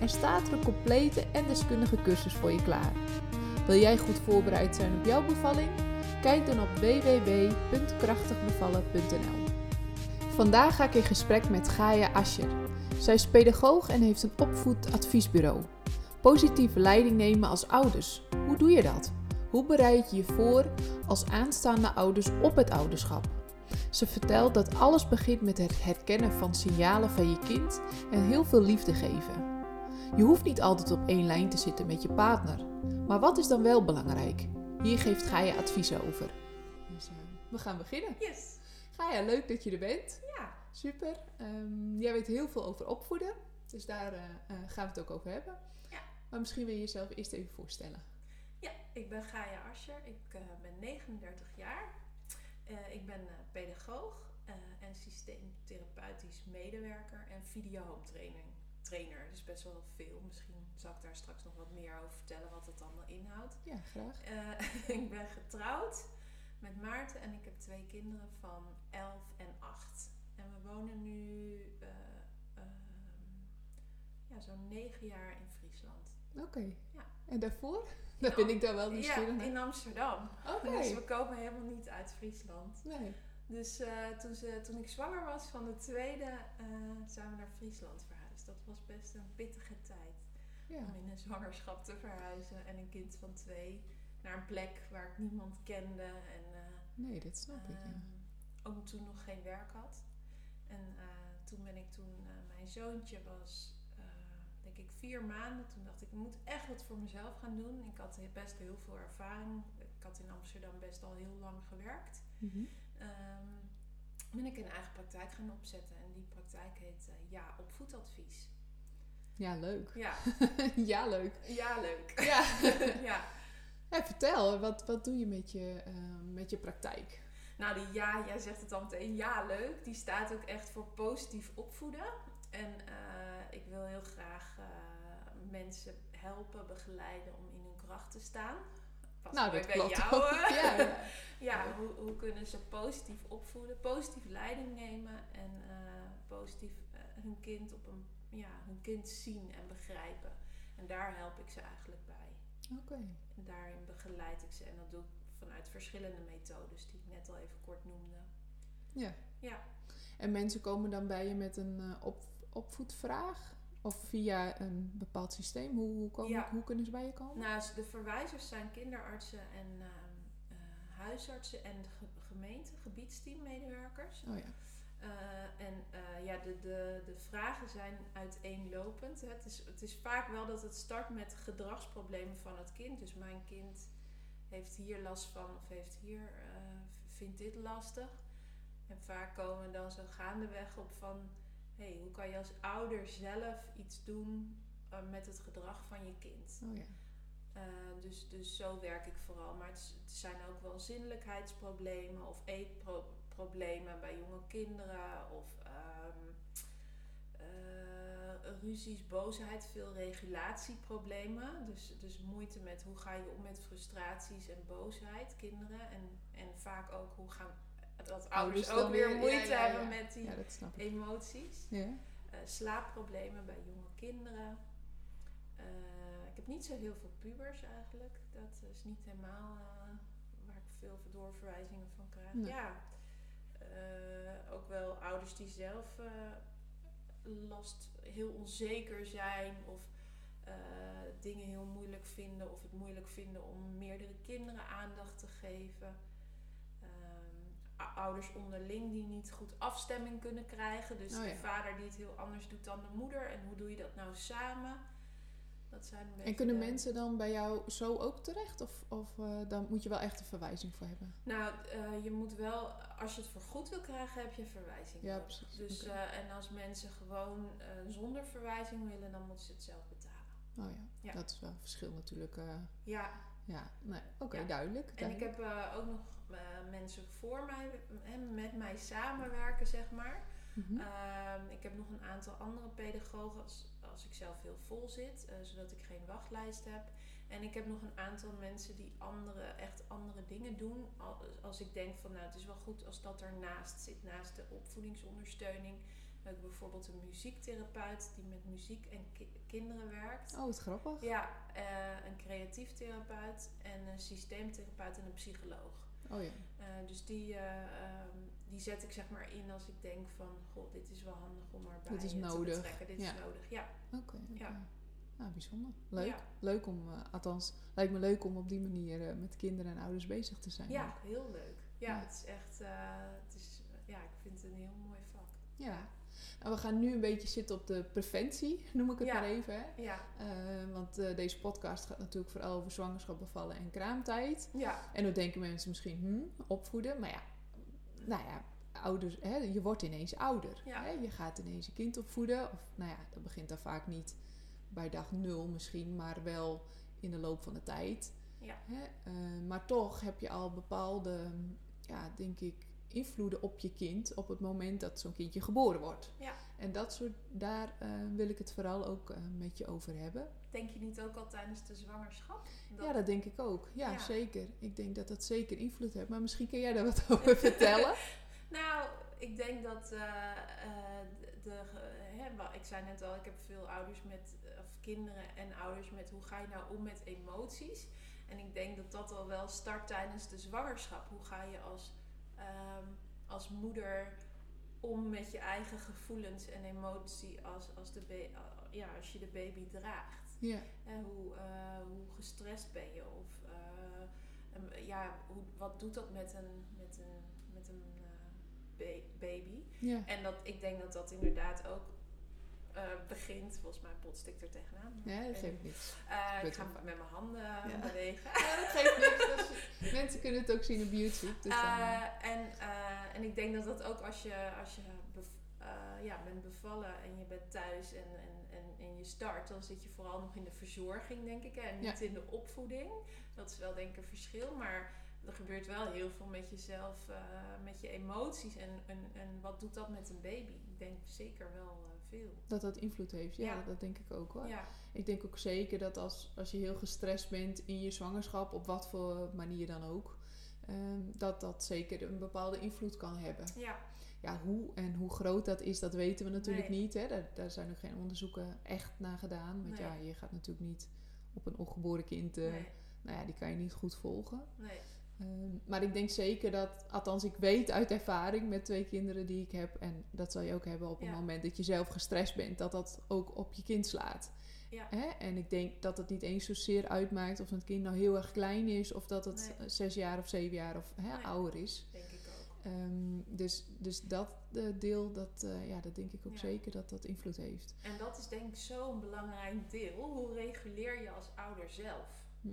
en staat een complete en deskundige cursus voor je klaar. Wil jij goed voorbereid zijn op jouw bevalling? Kijk dan op www.krachtigbevallen.nl. Vandaag ga ik in gesprek met Gaia Ascher. Zij is pedagoog en heeft een opvoedadviesbureau. Positieve leiding nemen als ouders. Hoe doe je dat? Hoe bereid je je voor als aanstaande ouders op het ouderschap? Ze vertelt dat alles begint met het herkennen van signalen van je kind en heel veel liefde geven. Je hoeft niet altijd op één lijn te zitten met je partner. Maar wat is dan wel belangrijk? Hier geeft Gaia adviezen over. Dus, uh, we gaan beginnen. Yes. Gaia, leuk dat je er bent. Ja. Super. Um, jij weet heel veel over opvoeden. Dus daar uh, uh, gaan we het ook over hebben. Ja. Maar misschien wil je jezelf eerst even voorstellen. Ja, ik ben Gaia Ascher. Ik ben 39 jaar. Ik ben pedagoog en systeemtherapeutisch medewerker en videohome training, trainer. Dus best wel veel. Misschien zal ik daar straks nog wat meer over vertellen wat het allemaal inhoudt. Ja, graag. ik ben getrouwd met Maarten en ik heb twee kinderen van 11 en 8. En we wonen nu ja, zo'n 9 jaar in Friesland. Oké. Okay. Ja. En daarvoor? Dat ben ik dan wel nieuwsgierig Ja, in Amsterdam. Oké. Dus we komen helemaal niet uit Friesland. Nee. Dus uh, toen, ze, toen ik zwanger was van de tweede, uh, zijn we naar Friesland verhuisd. Dat was best een pittige tijd. Ja. Om in een zwangerschap te verhuizen en een kind van twee naar een plek waar ik niemand kende. En, uh, nee, dat snap ik. Ja. Ook toen nog geen werk had. En toen ben ik toen, mijn zoontje was denk ik vier maanden. Toen dacht ik, ik moet echt wat voor mezelf gaan doen. Ik had best heel veel ervaring. Ik had in Amsterdam best al heel lang gewerkt. Mm -hmm. um, ben ik een eigen praktijk gaan opzetten. En die praktijk heet uh, Ja Opvoedadvies. Ja, leuk. Ja. ja, leuk. Ja, leuk. Ja. ja. Vertel, wat, wat doe je met je, uh, met je praktijk? Nou, die ja, jij zegt het al meteen, ja, leuk. Die staat ook echt voor positief opvoeden. En uh, ik wil heel graag uh, mensen helpen, begeleiden om in hun kracht te staan. Nou, dat bij klopt jou. ook. Ja, ja. ja hoe, hoe, kunnen ze positief opvoeden, positief leiding nemen en uh, positief hun kind op een ja, hun kind zien en begrijpen. En daar help ik ze eigenlijk bij. Oké. Okay. En daarin begeleid ik ze en dat doe ik vanuit verschillende methodes die ik net al even kort noemde. Ja. Ja. En mensen komen dan bij je met een uh, op, opvoedvraag? Of via een bepaald systeem? Hoe, hoe, komen, Ja. hoe kunnen ze bij je komen? Nou, de verwijzers zijn kinderartsen en uh, uh, huisartsen en ge gemeente, gebiedsteammedewerkers. Oh ja. Uh, en ja, de, de, de vragen zijn uiteenlopend. Het is, het is vaak wel dat het start met gedragsproblemen van het kind. Dus mijn kind heeft hier last van of heeft hier, vindt dit lastig. En vaak komen we dan zo gaandeweg op van hey, hoe kan je als ouder zelf iets doen uh, met het gedrag van je kind? Oh ja. Uh, dus, dus zo werk ik vooral. Maar het, het zijn ook wel zinnelijkheidsproblemen of eetproblemen bij jonge kinderen of um, uh, ruzies, boosheid, veel regulatieproblemen. Dus, dus moeite met hoe ga je om met frustraties en boosheid, kinderen. En, en vaak ook hoe gaan dat ouders Ouders dan ook weer moeite ja, ja, ja. hebben met die Ja, dat snap ik. emoties. Ja. Uh, slaapproblemen bij jonge kinderen. Uh, ik heb niet zo heel veel pubers eigenlijk. Dat is niet helemaal uh, waar ik veel doorverwijzingen van krijg. Nee. Ja, uh, ook wel ouders die zelf uh, last, heel onzeker zijn of uh, dingen heel moeilijk vinden of het moeilijk vinden om meerdere kinderen aandacht te geven. Ouders onderling die niet goed afstemming kunnen krijgen. Dus Oh ja. de vader die het heel anders doet dan de moeder. En hoe doe je dat nou samen? Dat zijn een beetje En kunnen de- mensen dan bij jou zo ook terecht? Of, of eh, dan moet je wel echt een verwijzing voor hebben? Nou, uh, je moet wel, als je het voor goed wil krijgen, heb je verwijzing Ja, nodig. precies. Dus, uh, en als mensen gewoon zonder verwijzing willen, dan moeten ze het zelf betalen. Oh ja, Ja. dat is wel een verschil natuurlijk. eh, Ja, ja, nee, oké, Ja. duidelijk. en ik heb eh, ook nog eh, mensen voor mij en met mij samenwerken, zeg maar. Mhm. Ehm, ik heb nog een aantal andere pedagogen als, als ik zelf heel vol zit, eh, zodat ik geen wachtlijst heb. En ik heb nog een aantal mensen die andere, echt andere dingen doen. Al- Als ik denk van nou het is wel goed als dat ernaast zit, naast de opvoedingsondersteuning. Heb ik bijvoorbeeld een muziektherapeut die met muziek en ki- kinderen werkt. Oh, wat grappig. Ja, eh, een creatief therapeut en een systeemtherapeut en een psycholoog. Oh ja. Eh, dus die, eh, ehm, die zet ik zeg maar in als ik denk van... Goh, dit is wel handig om erbij Dit is te nodig. betrekken. Dit Ja. is nodig, ja. Oké. Ja. Nou, bijzonder. Leuk. Ja. Leuk om, althans, lijkt me leuk om op die manier met kinderen en ouders bezig te zijn. Ja, heel leuk. Ja, Ja. het is echt... het is, ja, ik vind het een heel mooi vak. Ja. Nou, we gaan nu een beetje zitten op de preventie, noem ik het Ja. maar even. Hè? Ja, Eh, want eh, deze podcast gaat natuurlijk vooral over zwangerschap, bevallen en kraamtijd. ja, En dan denken mensen misschien, hm, opvoeden. Maar ja, nou ja, ouders, hè, je wordt ineens ouder. Ja. Hè? Je gaat ineens een kind opvoeden. Of nou ja, dat begint dan vaak niet bij dag nul misschien, maar wel in de loop van de tijd. Ja. Hè? Eh, maar toch heb je al bepaalde, ja, denk ik, invloeden op je kind op het moment dat zo'n kindje geboren wordt. Ja. En dat soort, daar eh, wil ik het vooral ook eh, met je over hebben. Denk je niet ook al tijdens de zwangerschap? Ja, dat denk ik ook. Ja, Ja. zeker. Ik denk dat dat zeker invloed heeft. Maar misschien kun jij daar wat over vertellen. Nou, ik denk dat eh, de, hè, ik zei net al, ik heb veel ouders met, of kinderen en ouders met hoe ga je nou om met emoties. En ik denk dat dat al wel start tijdens de zwangerschap. Hoe ga je als, ehm, als moeder om met je eigen gevoelens en emotie als, als, de ja, als je de baby draagt? Ja, En hoe, eh, hoe gestrest ben je? Of eh, ja, hoe, wat doet dat met een, met een, met een eh, ba- baby? ja. En dat, ik denk dat dat inderdaad ook eh, begint. Volgens mij potst ik er tegenaan. ja dat geeft niks. eh, ik ga met mijn handen Ja. bewegen. Ja, dat geeft niks. Mensen kunnen het ook zien op YouTube. Dus eh, Eh, en, eh, en ik denk dat dat ook als je, als je eh, ja, bent bevallen en je bent thuis en, en, en, en je start, dan zit je vooral nog in de verzorging, denk ik, hè, en niet in de opvoeding. Dat is wel denk ik een verschil, maar er gebeurt wel heel veel met jezelf, eh, met je emoties en, en, en wat doet dat met een baby? Ik denk zeker wel eh, veel. dat dat invloed heeft. Ja, Ja. dat denk ik ook hoor. Ja, Ik denk ook zeker dat als, als je heel gestrest bent in je zwangerschap, op wat voor manier dan ook, ehm, dat dat zeker een bepaalde invloed kan hebben. ja, Ja, hoe en hoe groot dat is, dat weten we natuurlijk Nee. niet. Hè? Daar, daar zijn ook geen onderzoeken echt naar gedaan. Want Nee. ja, je gaat natuurlijk niet op een ongeboren kind, eh, nee, nou ja, die kan je niet goed volgen. nee, Ehm, maar ik denk zeker dat, althans ik weet uit ervaring met twee kinderen die ik heb, en dat zal je ook hebben op een Ja. moment dat je zelf gestrest bent, dat dat ook op je kind slaat. Ja. Hè? En ik denk dat het niet eens zozeer uitmaakt of het kind nou heel erg klein is, of dat het Nee. eh, zes jaar of zeven jaar of hè, Nee. ouder is. denk ik ook. Ehm, dus, dus dat eh, deel, dat, eh, ja, dat denk ik ook Ja. zeker dat dat invloed heeft. En dat is denk ik zo'n belangrijk deel. Hoe reguleer je als ouder zelf? Hm.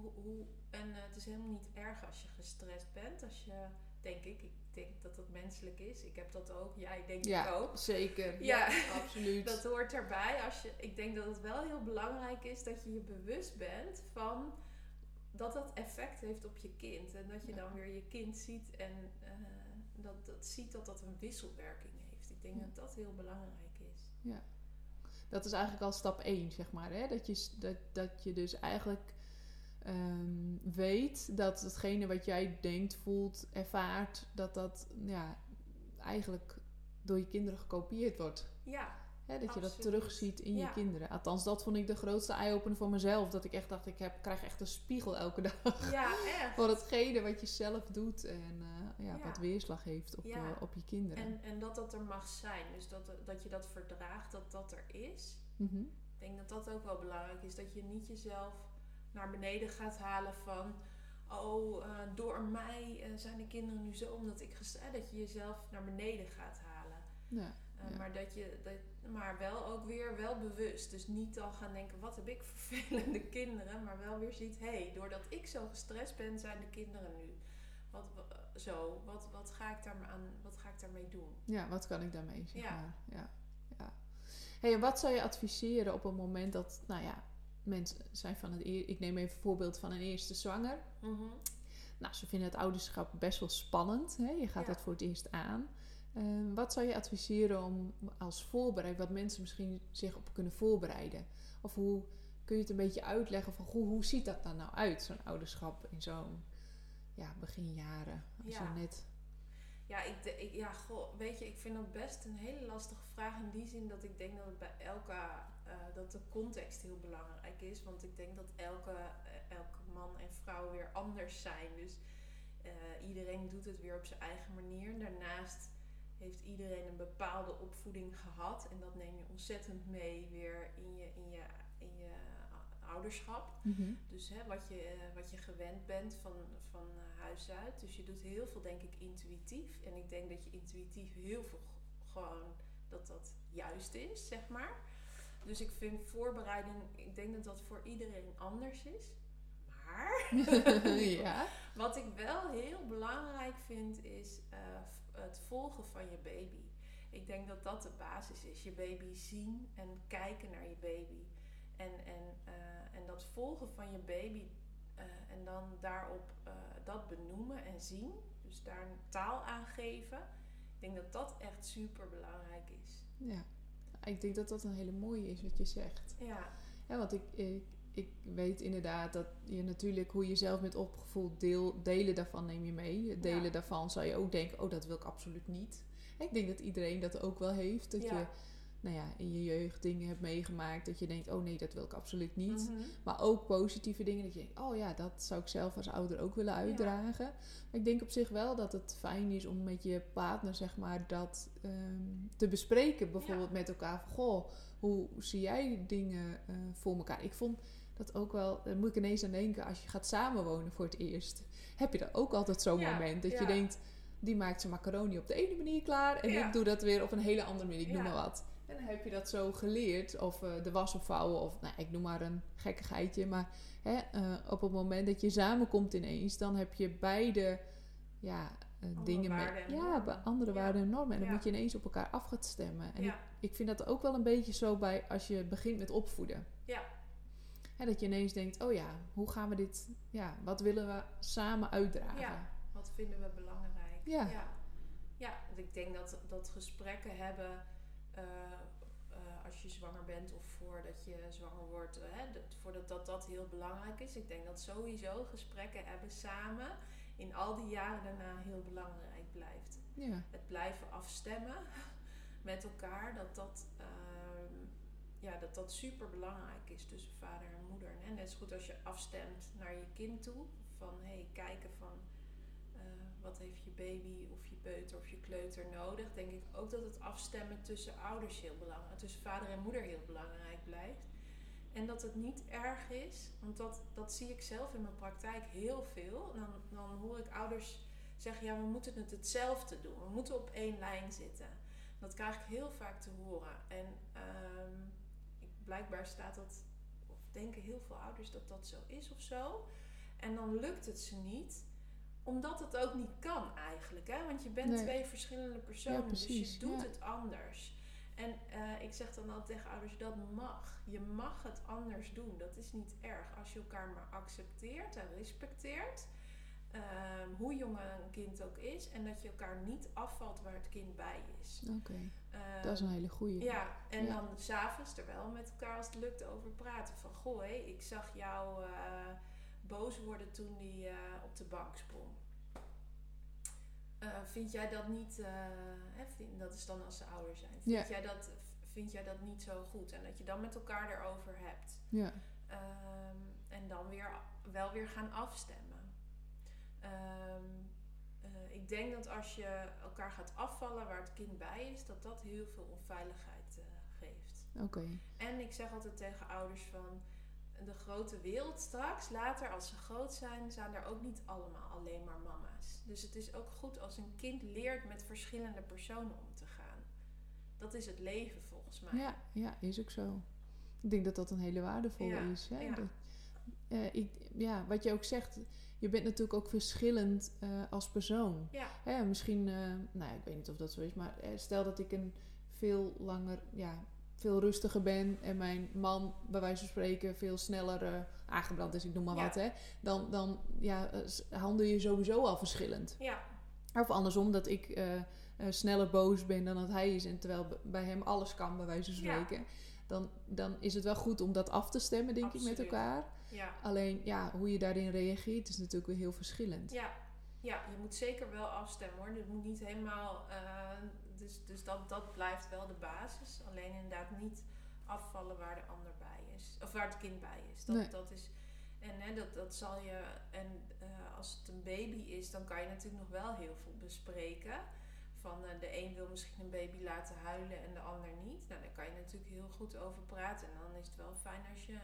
Hoe, hoe, en eh, het is helemaal niet erg als je gestrest bent. Als je, denk ik, ik denk dat dat menselijk is. Ik heb dat ook. Jij denk ik Ja, ook. zeker. Ja. absoluut. Dat hoort erbij. Als je, ik denk dat het wel heel belangrijk is dat je je bewust bent van dat dat effect heeft op je kind. En dat je Ja. dan weer je kind ziet en eh, dat, dat ziet dat dat een wisselwerking heeft. Ik denk Ja. dat dat heel belangrijk is. Dat is eigenlijk al stap 1, zeg maar. Hè? Dat, je, dat, dat je dus eigenlijk ehm, weet dat hetgene wat jij denkt, voelt, ervaart, dat dat ja, eigenlijk door je kinderen gekopieerd wordt. Ja? Dat je dat terugziet in je kinderen. Althans, dat vond ik de grootste eye-opener voor mezelf. Dat ik echt dacht, ik heb, krijg echt een spiegel elke dag. ja echt. Voor hetgene wat je zelf doet en eh, ja, Ja. wat weerslag heeft op, Ja. eh, op je kinderen. En, en dat dat er mag zijn. Dus dat, dat je dat verdraagt, dat dat er is. Mhm. Ik denk dat dat ook wel belangrijk is. Dat je niet jezelf naar beneden gaat halen van... Oh, eh, door mij eh, zijn de kinderen nu zo omdat ik gestrest... Dat je jezelf naar beneden gaat halen. Ja. Eh, Ja. Maar dat je... Dat, maar wel ook weer wel bewust. Dus niet al gaan denken, wat heb ik vervelende kinderen. Maar wel weer ziet, hé, hey, doordat ik zo gestrest ben, zijn de kinderen nu. Wat, wa- zo, wat, wat, ga ik daar aan, wat ga ik daarmee doen? Ja, wat kan ik daarmee, zeg Ja. maar. Ja, ja. Hey, wat zou je adviseren op een moment dat, nou ja, mensen zijn van het... eer- Ik neem even een voorbeeld van een eerste zwanger. Mhm. Nou, ze vinden het ouderschap best wel spannend. Hè? Je gaat Ja. dat voor het eerst aan. Ehm, wat zou je adviseren om als voorbereid, wat mensen misschien zich op kunnen voorbereiden? Of hoe kun je het een beetje uitleggen van hoe, hoe ziet dat dan nou uit, zo'n ouderschap in zo'n ja, beginjaren? Als Ja. net, Ja, ik, de- ik, ja goh, weet je, ik vind dat best een hele lastige vraag in die zin dat ik denk dat het bij elke, eh, dat de context heel belangrijk is. Want ik denk dat elke, eh, elke man en vrouw weer anders zijn. Dus eh, iedereen doet het weer op zijn eigen manier. Daarnaast heeft iedereen een bepaalde opvoeding gehad. En dat neem je ontzettend mee weer in je, in je, in je ouderschap. Dus hè, wat, je, wat je gewend bent van, van huis uit. Dus je doet heel veel, denk ik, intuïtief. En ik denk dat je intuïtief heel veel gewoon dat dat juist is, zeg maar. Dus ik vind voorbereiding, ik denk dat dat voor iedereen anders is. Maar ja. wat ik wel heel belangrijk vind, is eh, het volgen van je baby. Ik denk dat dat de basis is. Je baby zien en kijken naar je baby. En, en, eh, en dat volgen van je baby eh, en dan daarop dat benoemen en zien. Dus daar een taal aan geven. Ik denk dat dat echt super belangrijk is. ja. Ik denk dat dat een hele mooie is wat je zegt. Ja, Ja, want ik, ik, ik weet inderdaad dat je natuurlijk hoe je zelf bent opgevoed, deel, delen daarvan neem je mee. Delen Ja. daarvan zou je ook denken, oh dat wil ik absoluut niet. Ik denk dat iedereen dat ook wel heeft. Dat Ja. je nou ja, in je jeugd dingen hebt meegemaakt dat je denkt, oh nee, dat wil ik absoluut niet. Mhm. Maar ook positieve dingen dat je denkt, oh ja, dat zou ik zelf als ouder ook willen uitdragen. Maar ik denk op zich wel dat het fijn is om met je partner, zeg maar, dat ehm, te bespreken. Bijvoorbeeld met elkaar van, goh, hoe zie jij dingen eh, voor elkaar? Ik vond dat ook wel, daar moet ik ineens aan denken, als je gaat samenwonen voor het eerst. Heb je dan ook altijd zo'n Ja, moment dat je denkt, die maakt zijn macaroni op de ene manier klaar en ik doe dat weer op een hele andere manier, ik noem maar wat. En dan heb je dat zo geleerd, of eh, de was opvouwen, of nou, ik noem maar een gekkigheidje. Maar hè, eh, op het moment dat je samenkomt ineens, dan heb je beide ja, eh, dingen met ja, andere Ja. waarden en normen. En dan Ja. moet je ineens op elkaar af gaan stemmen. En ja. ik, ik vind dat ook wel een beetje zo bij als je begint met opvoeden. Ja. Hè, dat je ineens denkt, oh ja, hoe gaan we dit, ja, wat willen we samen uitdragen? Ja. Wat vinden we belangrijk? Ja. Ja, Ja, want ik denk dat, dat gesprekken hebben eh, eh, als je zwanger bent of voordat je zwanger wordt, eh, hè, dat, voordat dat, dat heel belangrijk is. Ik denk dat sowieso gesprekken hebben samen in al die jaren daarna heel belangrijk blijft. Ja, Het blijven afstemmen met elkaar, dat dat, ehm, ja, dat, dat super belangrijk is tussen vader en moeder. En net zo goed als je afstemt naar je kind toe, van hey, kijken van wat heeft je baby of je peuter of je kleuter nodig, denk ik ook dat het afstemmen tussen ouders heel belangrijk, tussen vader en moeder heel belangrijk blijft. En dat het niet erg is, want dat, dat zie ik zelf in mijn praktijk heel veel. Dan, dan hoor ik ouders zeggen, ja, we moeten het hetzelfde doen. We moeten op één lijn zitten. Dat krijg ik heel vaak te horen. En ehm, blijkbaar staat dat, of denken heel veel ouders dat dat zo is of zo. En dan lukt het ze niet, omdat het ook niet kan eigenlijk. Hè? Want je bent Nee. twee verschillende personen, dus precies, je doet ja. het anders. En eh, ik zeg dan altijd tegen ouders, dat mag. Je mag het anders doen. Dat is niet erg. Als je elkaar maar accepteert en respecteert. ehm, hoe jong een kind ook is. En dat je elkaar niet afvalt waar het kind bij is. oké. Ehm, Dat is een hele goeie. ja, en Ja. dan s'avonds er wel met elkaar als het lukt over praten. Van, goh, hé, ik zag jou eh, worden toen die eh, op de bank sprong. Eh, vind jij dat niet, eh, hè, vind- dat is dan als ze ouder zijn. Vind, jij dat, vind jij dat niet zo goed? En dat je dan met elkaar erover hebt. Ja. Ehm, en dan weer, wel weer gaan afstemmen. Ehm, eh, ik denk dat als je elkaar gaat afvallen waar het kind bij is, dat dat heel veel onveiligheid geeft. Oké. En ik zeg altijd tegen ouders van de grote wereld straks, later als ze groot zijn, zijn er ook niet allemaal alleen maar mama's. Dus het is ook goed als een kind leert met verschillende personen om te gaan. Dat is het leven volgens mij. Ja, ja, is ook zo. Ik denk dat dat een hele waardevolle Ja, is. Hè? ja. Dat- eh, ik, ja, wat je ook zegt, je bent natuurlijk ook verschillend eh, als persoon. Ja. Hè, misschien, eh, nou ik weet niet of dat zo is, maar stel dat ik een veel langer, ja, veel rustiger ben en mijn man bij wijze van spreken veel sneller eh, aangebrand is, ik noem maar Ja. wat, hè, dan, dan ja, eh, handel je sowieso al verschillend. Ja, Of andersom, dat ik eh, sneller boos ben dan dat hij is en terwijl bij hem alles kan, bij wijze van Ja. spreken. Dan, dan is het wel goed om dat af te stemmen, denk ik, met elkaar. ja. Alleen, ja, hoe je daarin reageert is natuurlijk weer heel verschillend. Ja, ja, je moet zeker wel afstemmen hoor. Het moet niet helemaal. Dus dus dat, dat blijft wel de basis. Alleen inderdaad niet afvallen waar de ander bij is. Of waar het kind bij is. Dat, Nee. dat is en hè, dat, dat zal je. En eh, als het een baby is, dan kan je natuurlijk nog wel heel veel bespreken. Van eh, de een wil misschien een baby laten huilen en de ander niet. Nou, daar kan je natuurlijk heel goed over praten. En dan is het wel fijn als je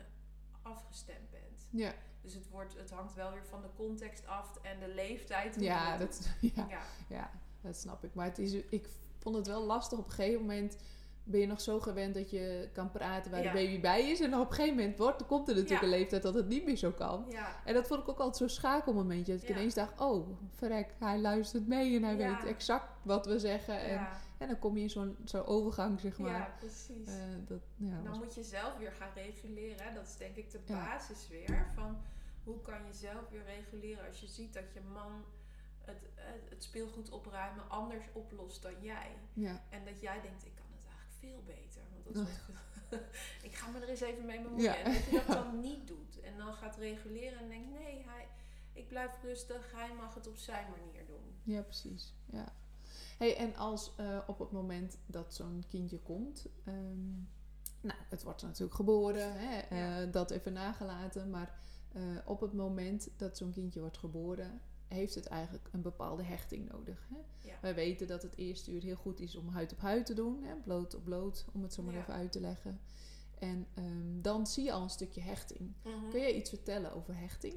afgestemd bent. Ja, Dus het, wordt, het hangt wel weer van de context af en de leeftijd. ja, dat, ja. ja, dat snap ik. Maar het is, ik vond het wel lastig. Op een gegeven moment ben je nog zo gewend dat je kan praten waar Ja. de baby bij is. En dan op een gegeven moment wordt, komt er natuurlijk Ja. een leeftijd dat het niet meer zo kan. Ja, En dat vond ik ook altijd zo'n schakelmomentje. Dat ik ineens dacht, oh, verrek, hij luistert mee en hij weet exact wat we zeggen. En, dan kom je in zo'n zo'n overgang, zeg maar. ja, precies. Eh, dat, dan was- moet je zelf weer gaan reguleren. Dat is denk ik de basis weer. Van hoe kan je zelf weer reguleren als je ziet dat je man het, het, speelgoed opruimen anders oplost dan jij. ja. En dat jij denkt, ik kan het eigenlijk veel beter. Want dat Ja. is wat- ik ga me er eens even mee bemoeien. Ja. En dat je dat dan niet doet. En dan gaat reguleren en denkt, nee, hij, ik blijf rustig. Hij mag het op zijn manier doen. Ja, precies. Ja. Hey, en als eh, op het moment dat zo'n kindje komt, ehm, nou, het wordt natuurlijk geboren, hè, Ja. eh, dat even nagelaten, maar eh, op het moment dat zo'n kindje wordt geboren, heeft het eigenlijk een bepaalde hechting nodig. Hè? Ja. Wij weten dat het eerste uur heel goed is om huid op huid te doen, hè, bloot op bloot, om het zo maar Ja. even uit te leggen. En ehm, dan zie je al een stukje hechting. Mhm. Kun jij iets vertellen over hechting?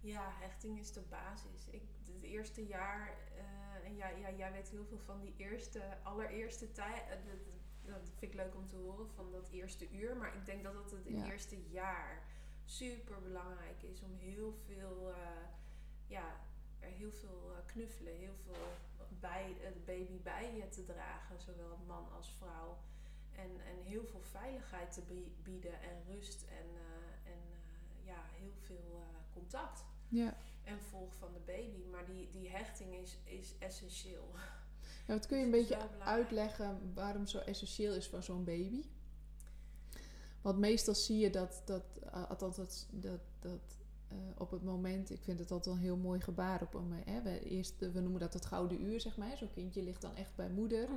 Ja, hechting is de basis. Ik, het eerste jaar, eh, en ja, ja, jij weet heel veel van die eerste, allereerste tijd. eh, dat, vind ik leuk om te horen van dat eerste uur. Maar ik denk dat het het Ja. eerste jaar super belangrijk is om heel veel, eh, ja, er heel veel eh, knuffelen, heel veel bij het baby bij je te dragen, zowel man als vrouw. En, en heel veel veiligheid te bie- bieden en rust en, eh, en eh, ja, heel veel eh, contact Ja. en volg van de baby. Maar die, die hechting is, is essentieel. Ja, wat kun je een beetje uitleggen waarom zo essentieel is voor zo'n baby? Want meestal zie je dat, dat althans dat, dat, dat uh, op het moment, ik vind het altijd een heel mooi gebaar op een, hè, we, eerst, we noemen dat het gouden uur, zeg maar. Zo'n kindje ligt dan echt bij moeder.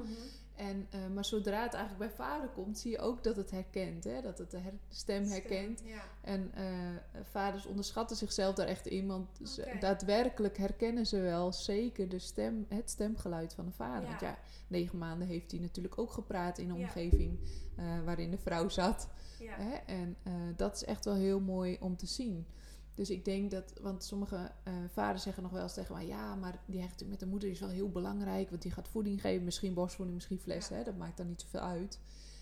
En, uh, maar zodra het eigenlijk bij vader komt, zie je ook dat het herkent. Hè? Dat het de her stem herkent. Stem, ja. En uh, vaders onderschatten zichzelf daar echt in. Want daadwerkelijk herkennen ze wel zeker de stem, het stemgeluid van de vader. Ja. Want ja, negen maanden heeft hij natuurlijk ook gepraat in een Ja. omgeving waarin de vrouw zat. Hè? En dat is echt wel heel mooi om te zien. Dus ik denk dat, want sommige uh, vaders zeggen nog wel eens tegen mij: ja, maar die hechting met de moeder is wel heel belangrijk, want die gaat voeding geven, misschien borstvoeding, misschien Ja. hè? dat maakt dan niet zoveel uit.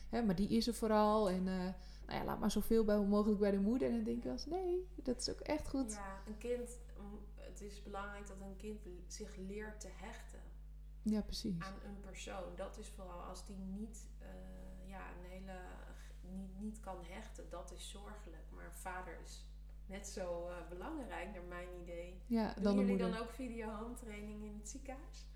Hè? Maar die is er vooral en uh, nou ja, laat maar zoveel bij mogelijk bij de moeder. En dan denk ik wel eens: nee, dat is ook echt goed. Ja, een kind, mm, het is belangrijk dat een kind zich leert te hechten Ja, precies. aan een persoon. Dat is vooral als die niet, uh, ja, een hele, niet, niet kan hechten, dat is zorgelijk. Maar een vader is net zo uh, belangrijk, naar mijn idee. Ja, Doen dan jullie dan ook video-home training in het ziekenhuis?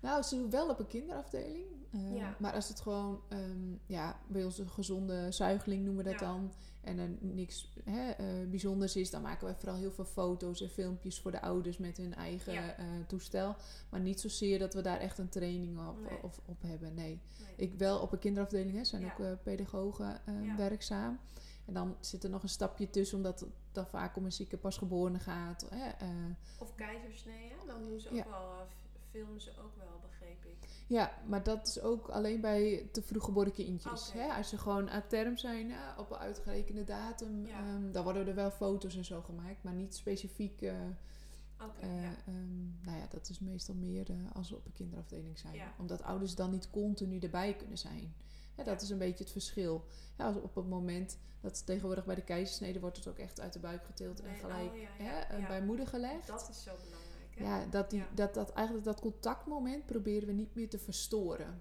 Nou, ze doen wel op een kinderafdeling. Uh, Ja. Maar als het gewoon, um, ja, bij ons een gezonde zuigeling noemen we dat Ja. dan. En er niks hè, uh, bijzonders is, dan maken wij vooral heel veel foto's en filmpjes voor de ouders met hun eigen Ja. uh, toestel. Maar niet zozeer dat we daar echt een training op, Nee. of, op hebben. Nee. Nee. Ik wel op een kinderafdeling, hè, zijn ook pedagogen Ja. werkzaam. En dan zit er nog een stapje tussen, omdat het dan vaak om een zieke pasgeborene gaat. Hè, uh, Of keizersnee, hè? Dan doen ze ook Ja. wel, uh, f- filmen ze ook wel, begreep ik. Ja, maar dat is ook alleen bij te vroeg geboren kindjes. Hè? Als ze gewoon uit term zijn ja, op een uitgerekende datum, Ja. ehm, dan worden er wel foto's en zo gemaakt, maar niet specifiek. eh, eh, ja. ehm, nou ja, dat is meestal meer eh, als we op een kinderafdeling zijn. Ja. Omdat ouders dan niet continu erbij kunnen zijn. Ja, dat is een beetje het verschil. Ja, als op het moment dat tegenwoordig bij de keizersnede wordt het ook echt uit de buik geteeld en gelijk oh ja, hè, bij moeder gelegd. Dat is zo belangrijk, hè? Ja, dat, die. Dat, dat eigenlijk dat contactmoment proberen we niet meer te verstoren.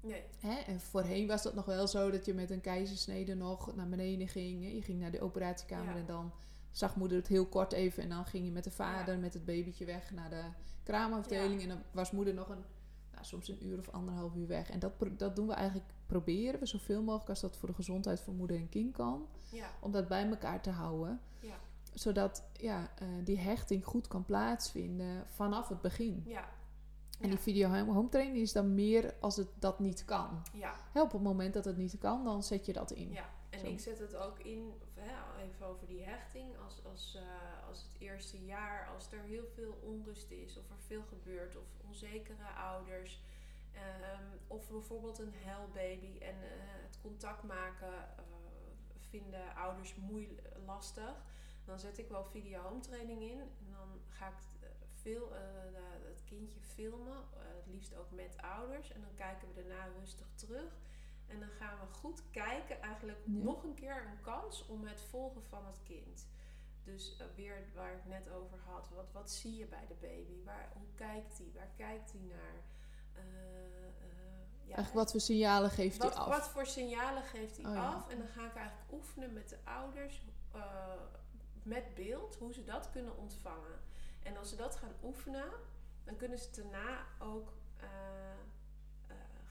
Nee. Hè? En voorheen was dat nog wel zo dat je met een keizersnede nog naar beneden ging. Je ging naar de operatiekamer en dan zag moeder het heel kort even. En dan ging je met de vader, met het babytje weg naar de kraamafdeling. En dan was moeder nog een, nou, soms een uur of anderhalf uur weg. En dat, dat doen we eigenlijk, proberen we zoveel mogelijk als dat voor de gezondheid van moeder en kind kan. Ja. Om dat bij elkaar te houden. Ja. Zodat ja, eh, die hechting goed kan plaatsvinden vanaf het begin. Ja. En die video home training is dan meer als het dat niet kan. Ja. Hè, op het moment dat het niet kan, dan zet je dat in. Ja, en Zo. ik zet het ook in, even over die hechting, als, als, eh, als het eerste jaar, als er heel veel onrust is, of er veel gebeurt, of onzekere ouders, ehm, of bijvoorbeeld een huilbaby en eh, het contact maken eh, vinden ouders moeilijk lastig, dan zet ik wel video home training in en dan ga ik eh, veel, het kindje filmen, het liefst ook met ouders, en dan kijken we daarna rustig terug. En dan gaan we goed kijken, eigenlijk Ja. nog een keer een kans om het volgen van het kind. Dus weer waar ik net over had, wat, wat zie je bij de baby? Waar, hoe kijkt hij? Waar kijkt hij naar? Eh, eh, ja, Eigenlijk wat voor signalen geeft hij af? wat voor signalen geeft hij Oh ja. af? En dan ga ik eigenlijk oefenen met de ouders eh, met beeld, hoe ze dat kunnen ontvangen. En als ze dat gaan oefenen, dan kunnen ze daarna ook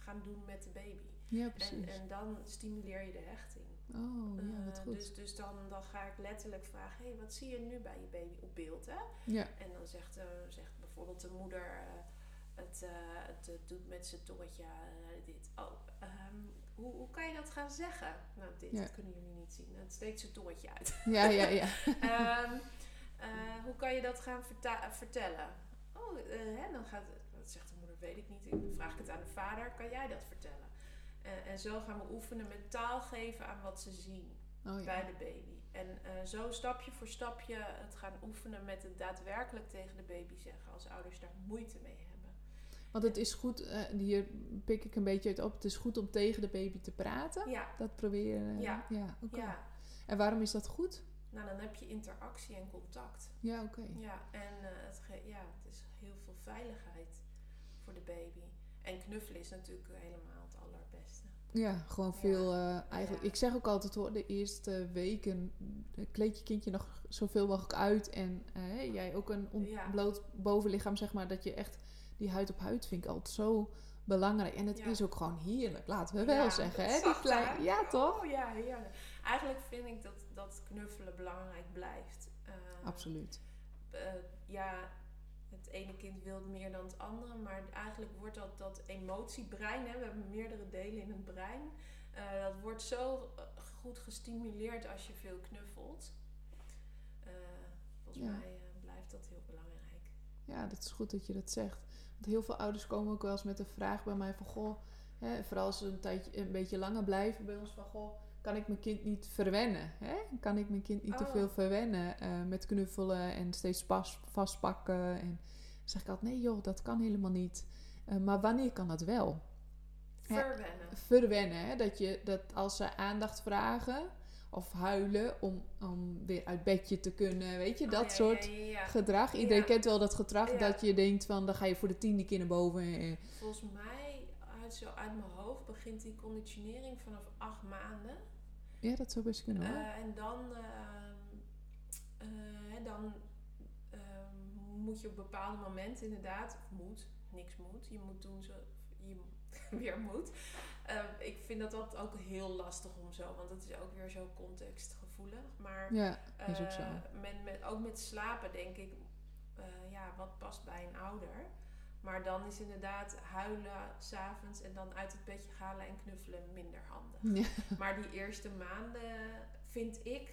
gaan doen met de baby. Ja, En, precies. en dan stimuleer je de hechting. oh, ja, wat goed. dus dus dan, dan ga ik letterlijk vragen: hey, wat zie je nu bij je baby op beeld? Hè? ja. En dan zegt, eh, zegt bijvoorbeeld de moeder: het, eh, het eh, doet met zijn tongetje eh, dit. Oh, ehm, hoe, hoe kan je dat gaan zeggen? Nou, dit Ja. kunnen jullie niet zien. Het steekt zijn tongetje uit. ja, ja, ja. Ehm, eh, hoe kan je dat gaan vertellen? Oh, hè, dan gaat, dat zegt de moeder, weet ik niet. Dan vraag ik het aan de vader, kan jij dat vertellen? En zo gaan we oefenen met taal geven aan wat ze zien Oh, ja. bij de baby. En zo stapje voor stapje het gaan oefenen met het daadwerkelijk tegen de baby zeggen als ouders daar moeite mee hebben. Want het is goed, eh, hier pik ik een beetje uit op, het is goed om tegen de baby te praten. Ja, Dat proberen. Ja. ja oké. ja. En waarom is dat goed? Nou, dan heb je interactie en contact. Ja, oké. Ja, en eh, het, ja, het is heel veel veiligheid voor de baby. En knuffelen is natuurlijk helemaal het allerbeste. Ja, gewoon Ja. veel eh, eigenlijk. Ja. Ik zeg ook altijd hoor, de eerste weken eh, kleed je kindje nog zoveel mogelijk uit. En eh, jij ook een ontbloot bovenlichaam, zeg maar, dat je echt die huid op huid vind ik altijd zo belangrijk. En het Ja. is ook gewoon heerlijk, laten we wel Ja, zeggen. Hè? Die klein, ja, toch? Oh ja, heerlijk. Eigenlijk vind ik dat, dat knuffelen belangrijk blijft. Eh, Absoluut. eh, ja, het ene kind wil meer dan het andere, maar eigenlijk wordt dat, dat emotiebrein, hè, we hebben meerdere delen in het brein, eh, dat wordt zo eh, goed gestimuleerd als je veel knuffelt. Volgens Ja. mij blijft dat heel belangrijk. Ja, dat is goed dat je dat zegt. Want heel veel ouders komen ook wel eens met de vraag bij mij van... Goh, hè, vooral als ze een, tijdje, een beetje langer blijven bij ons van... Goh, kan ik mijn kind niet verwennen? Hè? Kan ik mijn kind niet te Oh. veel verwennen eh, met knuffelen en steeds pas, vastpakken? En dan zeg ik altijd, nee joh, dat kan helemaal niet. Eh, maar wanneer kan dat wel? Verwennen. Verwennen, hè? Dat, je, dat als ze aandacht vragen of huilen om, om weer uit bedje te kunnen, weet je, Oh, dat ja, soort ja, ja, ja. gedrag. Iedereen kent wel dat gedrag dat je denkt van dan ga je voor de tiende keer naar boven. eh, Volgens mij, uit, zo uit mijn hoofd, begint die conditionering vanaf acht maanden. Ja, dat zou best kunnen hoor. Eh, en dan, eh, hè, dan moet je op bepaalde momenten inderdaad, of moet, niks moet, je moet doen zo je weer moet. Eh, ik vind dat altijd ook heel lastig om zo, want het is ook weer zo contextgevoelig. Maar ja, is ook zo. eh, met, met, ook met slapen denk ik, eh, ja, wat past bij een ouder? Maar dan is inderdaad huilen s'avonds en dan uit het bedje halen en knuffelen minder handig. Ja. Maar die eerste maanden vind ik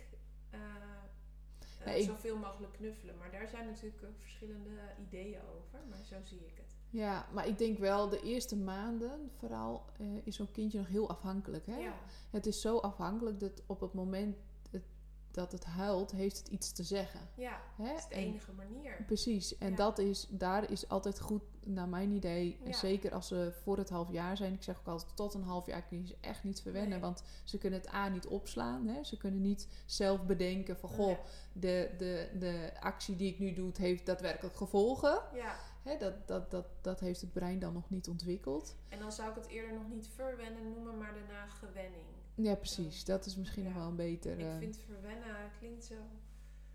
eh, eh, Ja, ik- zoveel mogelijk knuffelen. Maar daar zijn natuurlijk eh, verschillende ideeën over. Maar zo zie ik het. Ja, maar ik denk wel de eerste maanden vooral eh, is zo'n kindje nog heel afhankelijk. Hè? Ja, Het is zo afhankelijk dat op het moment het, dat het huilt, heeft het iets te zeggen. ja Hè? dat is de En- enige manier. Precies, en Ja. dat is, daar is altijd goed, naar mijn idee, en zeker als ze voor het half jaar zijn. Ik zeg ook altijd, tot een half jaar kun je ze echt niet verwennen, Nee. want ze kunnen het A niet opslaan. Hè? Ze kunnen niet zelf bedenken van, goh, de, de, de actie die ik nu doe, heeft daadwerkelijk gevolgen. Ja, hè, dat, dat, dat, dat heeft het brein dan nog niet ontwikkeld. En dan zou ik het eerder nog niet verwennen noemen, maar daarna gewenning. Ja, precies. Dat is misschien nog wel een beter... Ik vind verwennen klinkt zo.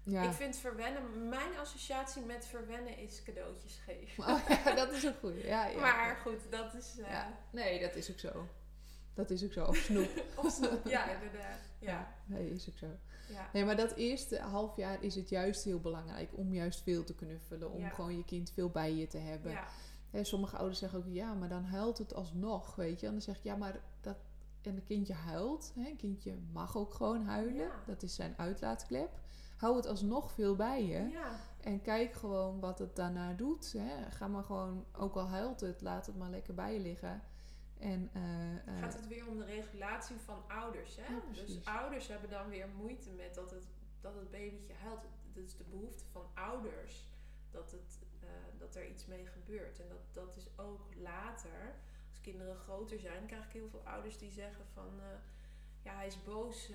ja. Ik vind verwennen, mijn associatie met verwennen is cadeautjes geven. Oh, ja, dat is een goeie. Ja, ja. Maar goed, dat is. eh Ja. Nee, dat is ook zo. Dat is ook zo. Of snoep. Of snoep, ja, inderdaad. Ja, Nee, is ook zo. ja. Nee, maar dat eerste half jaar is het juist heel belangrijk om juist veel te knuffelen. Om Ja. gewoon je kind veel bij je te hebben. ja. Hè, sommige ouders zeggen ook, ja, maar dan huilt het alsnog, weet je. En dan zeg ik, ja, maar dat... En een kindje huilt. Hè? Een kindje mag ook gewoon huilen. Dat is zijn uitlaatklep. Hou het alsnog veel bij je. ja. En kijk gewoon wat het daarna doet. Hè? Ga maar gewoon, ook al huilt het, laat het maar lekker bij je liggen. En, eh, gaat het weer om de regulatie van ouders. Hè? Ja, dus ouders hebben dan weer moeite met dat het, dat het babytje huilt. Dat is de behoefte van ouders dat, het, eh, dat er iets mee gebeurt. En dat, dat is ook later, als kinderen groter zijn, krijg ik heel veel ouders die zeggen van... ja, hij is boos,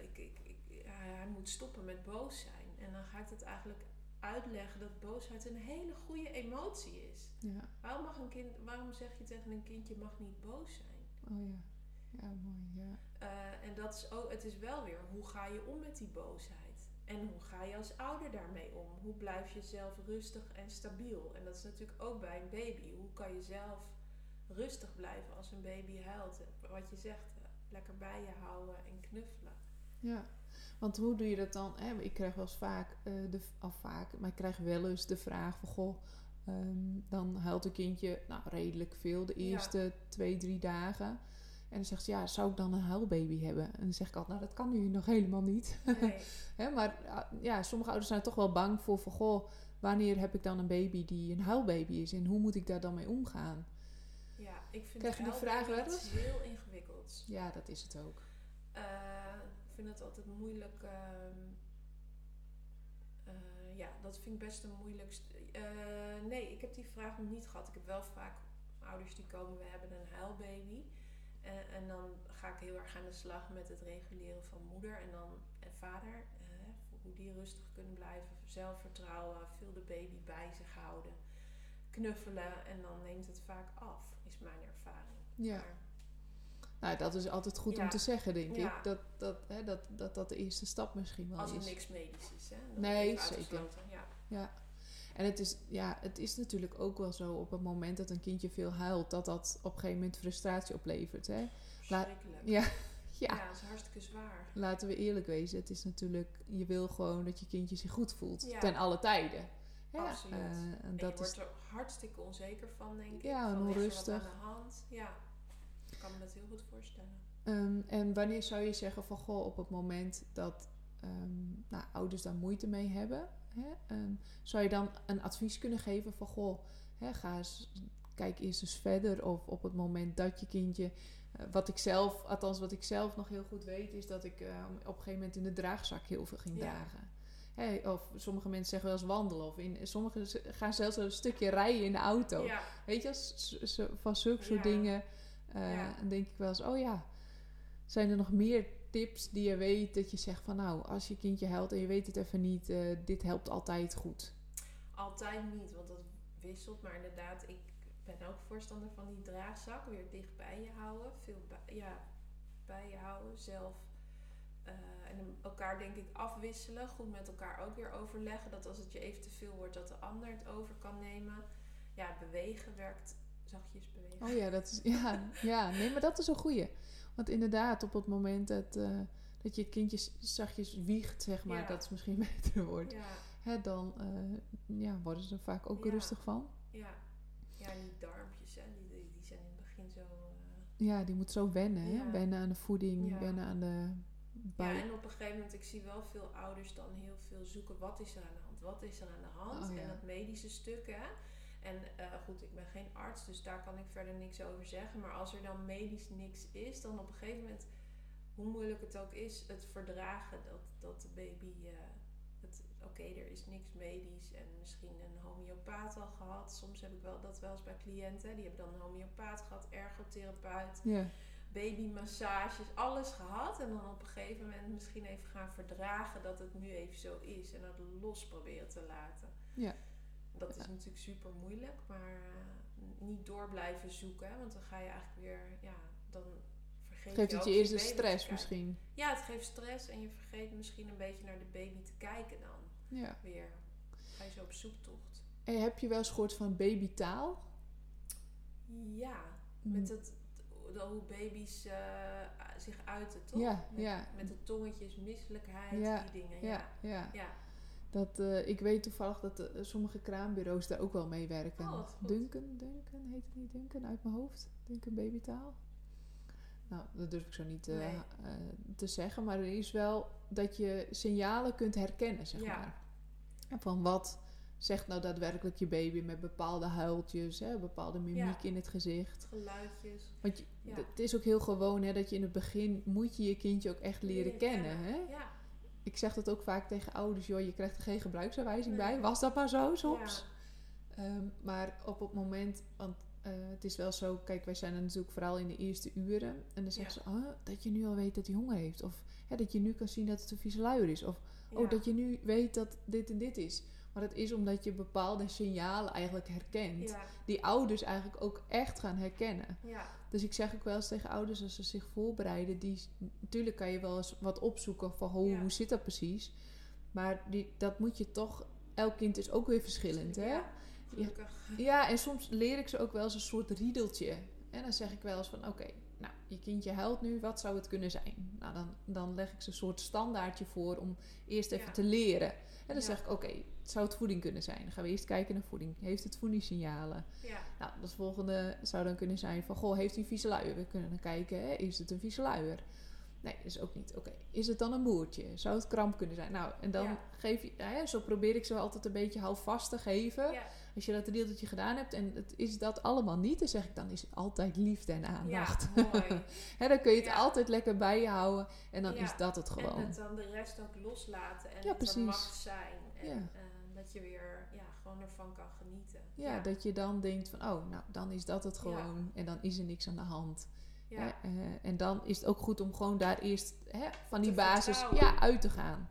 ik, ik, hij moet stoppen met boos zijn. En dan ga ik het eigenlijk uitleggen dat boosheid een hele goede emotie is. ja. Waarom, mag een kind, waarom zeg je tegen een kind, je mag niet boos zijn? Oh ja. Ja, mooi. Ja. Eh, en dat is ook, het is wel weer, hoe ga je om met die boosheid? En hoe ga je als ouder daarmee om? Hoe blijf je zelf rustig en stabiel? En dat is natuurlijk ook bij een baby. Hoe kan je zelf rustig blijven als een baby huilt? Wat je zegt, eh, lekker bij je houden en knuffelen. ja. Want hoe doe je dat dan? Hè? Ik krijg wel eens vaak, eh, de, of vaak, maar ik krijg wel eens de vraag van, goh, ehm, dan huilt een kindje nou, redelijk veel de Ja. eerste twee, drie dagen. En dan zegt ze, ja, zou ik dan een huilbaby hebben? En dan zeg ik altijd, nou, dat kan nu nog helemaal niet. Nee. Hè, maar ah, ja, sommige ouders zijn toch wel bang voor van, goh, wanneer heb ik dan een baby die een huilbaby is? En hoe moet ik daar dan mee omgaan? Ja, ik vind Krijg je die vraag wel heel ingewikkelds. Ja, dat is het ook. Eh, vind het altijd moeilijk. ehm, eh, ja, dat vind ik best een moeilijk. st- eh, nee, ik heb die vraag nog niet gehad. Ik heb wel vaak ouders die komen, we hebben een huilbaby. En, en dan ga ik heel erg aan de slag met het reguleren van moeder en dan en vader. voor hoe die rustig kunnen blijven, zelfvertrouwen, veel de baby bij zich houden, knuffelen en dan neemt het vaak af, is mijn ervaring. Ja. Maar- Nou, dat is altijd goed om te zeggen, denk Ja. ik. Dat dat, hè, dat, dat dat de eerste stap misschien wel Als er is. niks medisch is, hè? Nee, zeker. Ja. Ja. En het is, ja, het is natuurlijk ook wel zo op het moment dat een kindje veel huilt, dat dat op een gegeven moment frustratie oplevert. Hè? La- Verschrikkelijk. Ja, ja. ja. dat is hartstikke zwaar. Laten we eerlijk wezen, het is natuurlijk, je wil gewoon dat je kindje zich goed voelt. Ja. Ten alle tijden. Ja, Absoluut. eh, en En dat je is, wordt er hartstikke onzeker van, denk ik. Ja, en is onrustig. aan de hand. Ja, kan me dat heel goed voorstellen. Ehm, en wanneer zou je zeggen van goh, op het moment dat ehm, nou, ouders daar moeite mee hebben, hè, ehm, zou je dan een advies kunnen geven van goh, hè, ga eens, kijk eerst eens verder. Of op het moment dat je kindje, eh, wat ik zelf, althans wat ik zelf nog heel goed weet, is dat ik op een gegeven moment in de draagzak heel veel ging Ja. dragen. Of sommige mensen zeggen wel eens wandelen. Of in, sommigen gaan zelfs een stukje rijden in de auto. Ja, Weet je, van zulke soort Ja. dingen. Eh, Ja. Dan denk ik wel eens, oh ja, zijn er nog meer tips die je weet dat je zegt van nou, als je kindje huilt en je weet het even niet, eh, dit helpt altijd goed. altijd niet, want dat wisselt. Maar inderdaad, ik ben ook voorstander van die draagzak. Weer dicht bij je houden. Veel bij, ja, bij je houden. Zelf. eh, en elkaar denk ik afwisselen. Goed met elkaar ook weer overleggen. Dat als het je even te veel wordt, dat de ander het over kan nemen. Ja, bewegen werkt. Zachtjes bewegen. Oh ja, dat is, ja, ja, nee, maar dat is een goeie. Want inderdaad, op het moment dat, eh, dat je kindje s- zachtjes wiegt, zeg maar, Ja. dat is misschien beter woord, Ja, hè, dan eh, ja, worden ze er vaak ook Ja. rustig van. ja. Ja, die darmpjes, hè, die, die, zijn in het begin zo... eh, Ja, die moet zo wennen, hè? Wennen aan de voeding, wennen aan de Ja, en op een gegeven moment, ik zie wel veel ouders dan heel veel zoeken. Wat is er aan de hand? Wat is er aan de hand? Oh. En dat medische stuk, hè. En eh, goed, ik ben geen arts, dus daar kan ik verder niks over zeggen. Maar als er dan medisch niks is, dan op een gegeven moment, hoe moeilijk het ook is, het verdragen dat, dat de baby... het Oké, er is niks medisch en misschien een homeopaat al gehad. Soms heb ik wel dat wel eens bij cliënten. Die hebben dan een homeopaat gehad, ergotherapeut Ja, babymassages, alles gehad. En dan op een gegeven moment misschien even gaan verdragen dat het nu even zo is. En het los proberen te laten. Ja. Dat is natuurlijk super moeilijk, maar uh, niet door blijven zoeken. Hè? Want dan ga je eigenlijk weer, ja, dan vergeet Geeft je het je eerst de stress misschien? Ja, het geeft stress en je vergeet misschien een beetje naar de baby te kijken dan Ja. weer. Ga je zo op zoektocht. En heb je wel eens gehoord van babytaal? Ja, met het, hoe baby's eh, zich uiten, toch? Ja, met, ja. met de tongetjes, misselijkheid, Ja, die dingen. Ja, Ja, ja. Dat, eh, ik weet toevallig dat eh, sommige kraambureaus daar ook wel mee werken. Oh, goed. Duncan, Duncan, heet het niet Duncan uit mijn hoofd? Duncan babytaal? Nou, dat durf ik zo niet eh, Nee. te zeggen. Maar er is wel dat je signalen kunt herkennen, zeg Ja. maar. Van wat zegt nou daadwerkelijk je baby met bepaalde huiltjes, hè, bepaalde mimiek Ja. in het gezicht. geluidjes. Want je, Ja. het is ook heel gewoon hè, dat je in het begin moet je je kindje ook echt leren, kennen. Hè? Ja, Ik zeg dat ook vaak tegen ouders, joh, je krijgt er geen gebruiksaanwijzing Nee. bij. Was dat maar zo soms? ja. Ehm, maar op het moment, want eh, het is wel zo, kijk, wij zijn er natuurlijk vooral in de eerste uren. En dan zeggen ze, oh, dat je nu al weet dat hij honger heeft. Of hè, dat je nu kan zien dat het een vieze luier is. Of oh, dat je nu weet dat dit en dit is. Maar dat is omdat je bepaalde signalen eigenlijk herkent. Ja, Die ouders eigenlijk ook echt gaan herkennen. ja, Dus ik zeg ook wel eens tegen ouders als ze zich voorbereiden, die, natuurlijk kan je wel eens wat opzoeken van hoe, Ja. hoe zit dat precies. Maar die, dat moet je toch, elk kind is ook weer verschillend. Hè? Ja. Ja, en soms leer ik ze ook wel eens een soort riedeltje. En dan zeg ik wel eens van, oké, nou, je kindje huilt nu, wat zou het kunnen zijn? Nou, dan, dan leg ik ze een soort standaardje voor om eerst even Ja. te leren. En dan Ja. zeg ik, oké, het zou het voeding kunnen zijn? Dan gaan we eerst kijken naar voeding. Heeft het voedingssignalen? Ja, Nou, dat volgende zou dan kunnen zijn van, goh, heeft hij een vieze luier? We kunnen dan kijken, hè, is het een vieze luier? Nee, dat is ook niet. Oké, is het dan een boertje? Zou het kramp kunnen zijn? Nou, en dan Ja. geef je, hè, zo probeer ik ze altijd een beetje houvast te geven. Ja, Als je dat riedeltje gedaan hebt en het is dat allemaal niet, dan zeg ik dan is het altijd liefde en ja, aandacht. mooi. Hè, dan kun je het Ja. altijd lekker bij je houden en dan Ja. is dat het gewoon. En het dan de rest ook loslaten en Ja, het mag zijn. En Ja. eh, dat je weer ja, gewoon ervan kan genieten. ja, dat je dan denkt van, oh, nou, dan is dat het Ja. gewoon en dan is er niks aan de hand. ja. Eh, en dan is het ook goed om gewoon daar eerst van die Te basis vertrouwen. ja, uit te gaan.